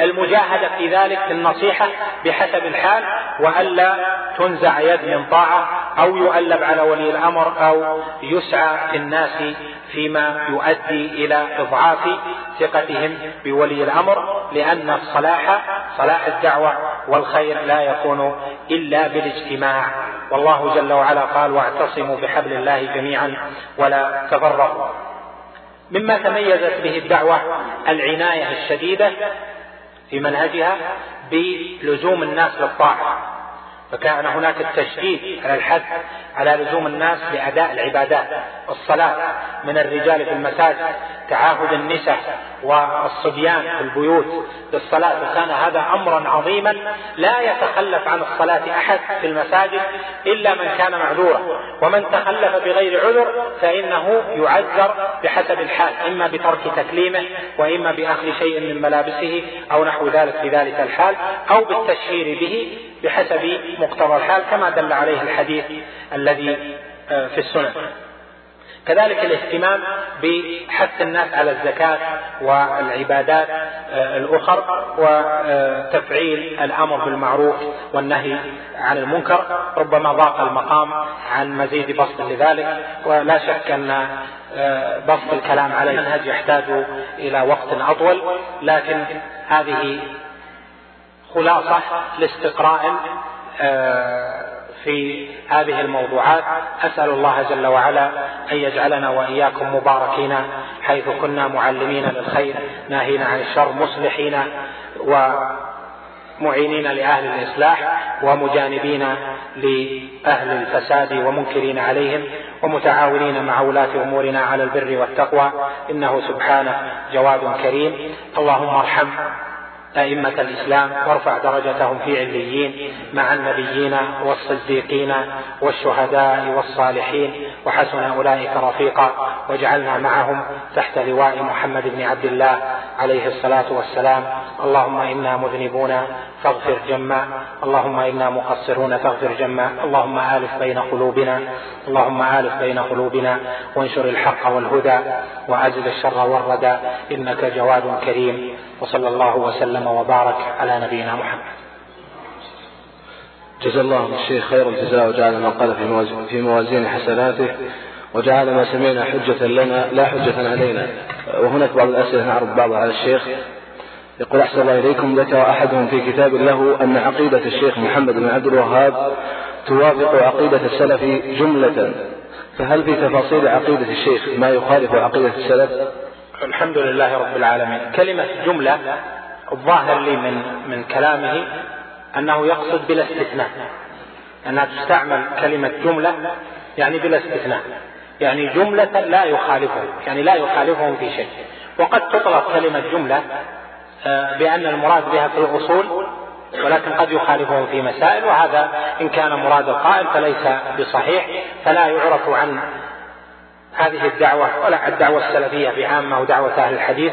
والمجاهدة في ذلك في النصيحة بحسب الحال وألا تنزع يد من طاعة أو يؤلب على ولي الأمر أو يسعى في الناس فيما يؤدي إلى إضعاف ثقتهم بولي الأمر لأن الصلاح صلاح الدعوة والخير لا يكون إلا بالاجتماع. والله جل وعلا قال واعتصموا بحبل الله جميعا ولا تفرقوا. مما تميزت به الدعوة العناية الشديدة في منهجها بلزوم الناس للطاعة. فكان هناك التشديد على الحث على لزوم الناس لأداء العبادات الصلاة من الرجال في المساجد تعاهد النساء والصبيان في البيوت بالصلاة وكان هذا أمرا عظيما لا يتخلف عن الصلاة أحد في المساجد إلا من كان معذورا. ومن تخلف بغير عذر فإنه يعذر بحسب الحال إما بترك تكليمه وإما بأخذ شيء من ملابسه أو نحو ذلك في ذلك الحال أو بالتشهير به بحسب مقتضى الحال كما دل عليه الحديث الذي آه، في السنن. كذلك الاهتمام بحث الناس على الزكاة والعبادات آه، الأخر وتفعيل الأمر بالمعروف والنهي عن المنكر. ربما ضاق المقام عن مزيد بسط لذلك. ولا شك أن آه، بسط الكلام على المنهج يحتاج إلى وقت أطول لكن هذه خلاصة لاستقراء آه، في هذه الموضوعات. أسأل الله جل وعلا أن يجعلنا وإياكم مباركين حيث كنا معلمين للخير ناهين عن الشر مصلحين ومعينين لأهل الإصلاح ومجانبين لأهل الفساد ومنكرين عليهم ومتعاونين مع ولاة أمورنا على البر والتقوى. إنه سبحانه جواد كريم. اللهم ارحم أئمة الإسلام وارفع درجتهم في عليين مع النبيين والصديقين والشهداء والصالحين وحسن أولئك رفيقا واجعلنا معهم تحت لواء محمد بن عبد الله عليه الصلاة والسلام. اللهم إنا مذنبون فاغفر جما اللهم إنا مقصرون فاغفر جما اللهم آلف بين قلوبنا. اللهم آلف بين قلوبنا. وانشر الحق والهدى. وأزل الشر والردى إنك جواد كريم. وصلى الله وسلم وبارك على نبينا محمد. جزا الله الشيخ خير الجزاء. وجعل ما قال في موازين حسناته. وجعل ما سمعنا حجة لنا لا حجة علينا وهناك بعض الأسئلة نعرض بعضها على الشيخ. يقول أحسن الله إليكم ذكر أحدهم في كتاب له أن عقيدة الشيخ محمد بن عبد الوهاب توافق عقيدة السلف جملة. فهل في تفاصيل عقيدة الشيخ ما يخالف عقيدة السلف؟ الحمد لله رب العالمين. كلمة جملة الظاهر لي من من كلامه أنه يقصد بلا استثناء. أنها تستعمل كلمة جملة يعني بلا استثناء. يعني جملة لا يخالفهم يعني لا يخالفهم في شيء. وقد تطلق كلمة جملة بأن المراد بها في الأصول ولكن قد يخالفهم في مسائل وهذا إن كان مراد القائل فليس بصحيح فلا يعرف عن هذه الدعوة ولا الدعوة السلفية بعامة ودعوة أهل الحديث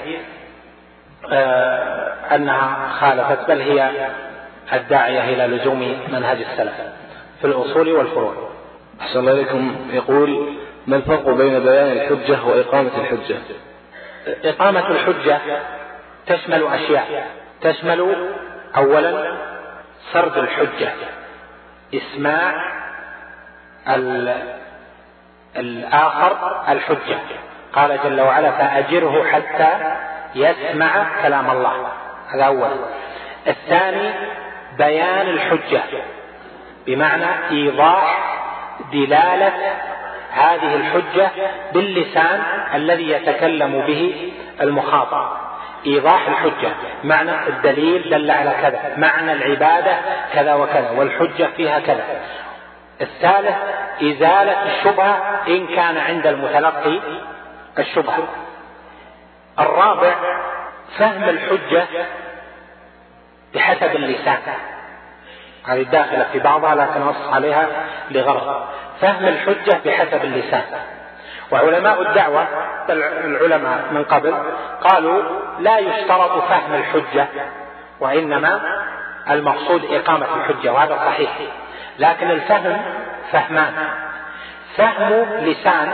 آه، أنها خالفت بل هي الداعية إلى لزوم منهج السلف في الأصول والفروع. أحسن الله إليكم. يقول ما الفرق بين بيان الحجة وإقامة الحجة؟ إقامة الحجة تشمل أشياء. تشمل أولا سرد الحجة. إسماع الآخر الحجة. قال جل وعلا فأجره حتى يسمع كلام الله. هذا أولا الثاني بيان الحجة. بمعنى إيضاح دلالة هذه الحجة باللسان الذي يتكلم به المخاطب. إيضاح الحجة. معنى الدليل دل على كذا. معنى العبادة كذا وكذا. والحجة فيها كذا. الثالث إزالة الشبهة إن كان عند المتلقي الشبهة. الرابع فهم الحجة بحسب اللسان. هذه داخلة في بعضها لكن نص عليها لغرض. فهم الحجة بحسب اللسان. وعلماء الدعوة العلماء من قبل قالوا لا يشترط فهم الحجة وإنما المقصود إقامة الحجة وهذا صحيح. لكن الفهم فهمان. فهم لسان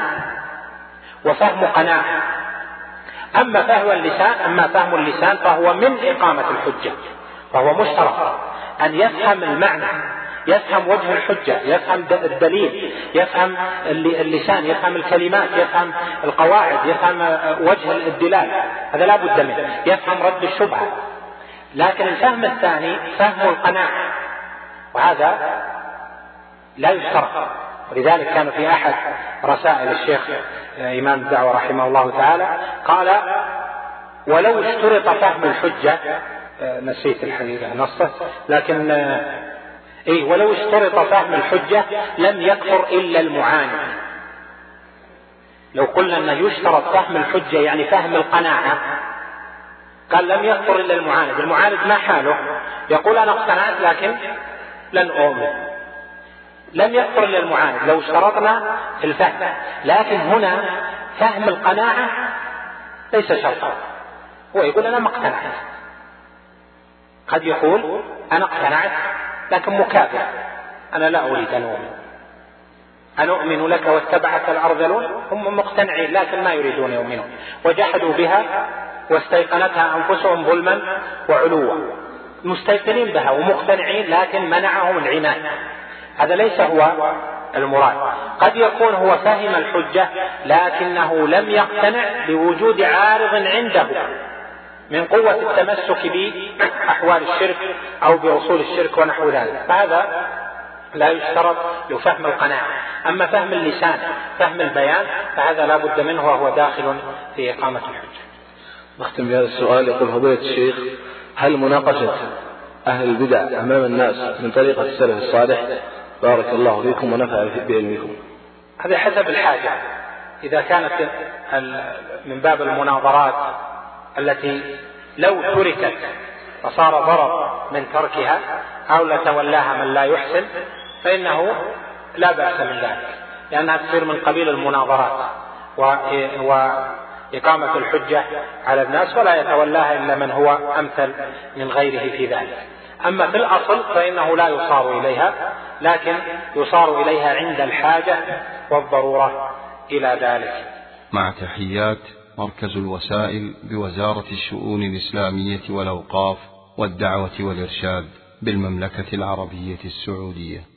وفهم قناعة أما فهم اللسان أما فهم اللسان فهو من إقامة الحجة فهو مشترط أن يفهم المعنى. يفهم وجه الحجة يفهم الدليل يفهم اللسان يفهم الكلمات يفهم القواعد يفهم وجه الدلالة هذا لا بد منه. يفهم رد الشبهة. لكن الفهم الثاني فهم القناعة وهذا لا يشترط. ولذلك كان في أحد رسائل الشيخ إمام الدعوة رحمه الله تعالى قال ولو اشترط فهم الحجة نسيت الحقيقة نصه لكن إيه ولو اشترط فهم الحجة لم يكفر إلا المعاند لو قلنا أنه يشترط فهم الحجة يعني فهم القناعة قال لم يكفر إلا المعاند المعاند ما حاله؟ يقول أنا اقتنعت لكن لن أؤمن. لم يكفر إلا المعاند لو اشترطنا في الفهم. لكن هنا فهم القناعة ليس شرطا. هو يقول أنا ما اقتنعت. قد يقول أنا اقتنعت لكن مكافئ أنا لا أريد أن أؤمن. أنؤمن لك واتبعك الأرذلون؟ هم مقتنعين لكن ما يريدون يؤمنون. وجحدوا بها واستيقنتها أنفسهم ظلما وعلوا. مستيقنين بها ومقتنعين لكن منعهم العناد هذا ليس هو المراد. قد يكون هو فهم الحجة لكنه لم يقتنع بوجود عارض عنده. من قوة التمسك بأحوال الشرك أو بأصول الشرك ونحو ذلك. فهذا لا يشترط لفهم القناعة. أما فهم اللسان فهم البيان فهذا لا بد منه وهو داخل في إقامة الحجة. نختم بهذا السؤال. يقول فضيلة الشيخ هل مناقشة أهل البدع أمام الناس من طريقة السلف الصالح؟ بارك الله فيكم ونفع بعلمكم. هذا حسب الحاجة. إذا كانت من باب المناظرات التي لو تركت فصار ضرر من تركها أو لتولاها من لا يحسن فإنه لا بأس من ذلك لأنها تصير من قبيل المناظرات إقامة الحجة على الناس ولا يتولاها إلا من هو أمثل من غيره في ذلك. أما في الأصل فإنه لا يصار إليها لكن يصار إليها عند الحاجة والضرورة إلى ذلك. مع تحيات مركز الوسائل بوزارة الشؤون الإسلامية والأوقاف والدعوة والإرشاد بالمملكة العربية السعودية.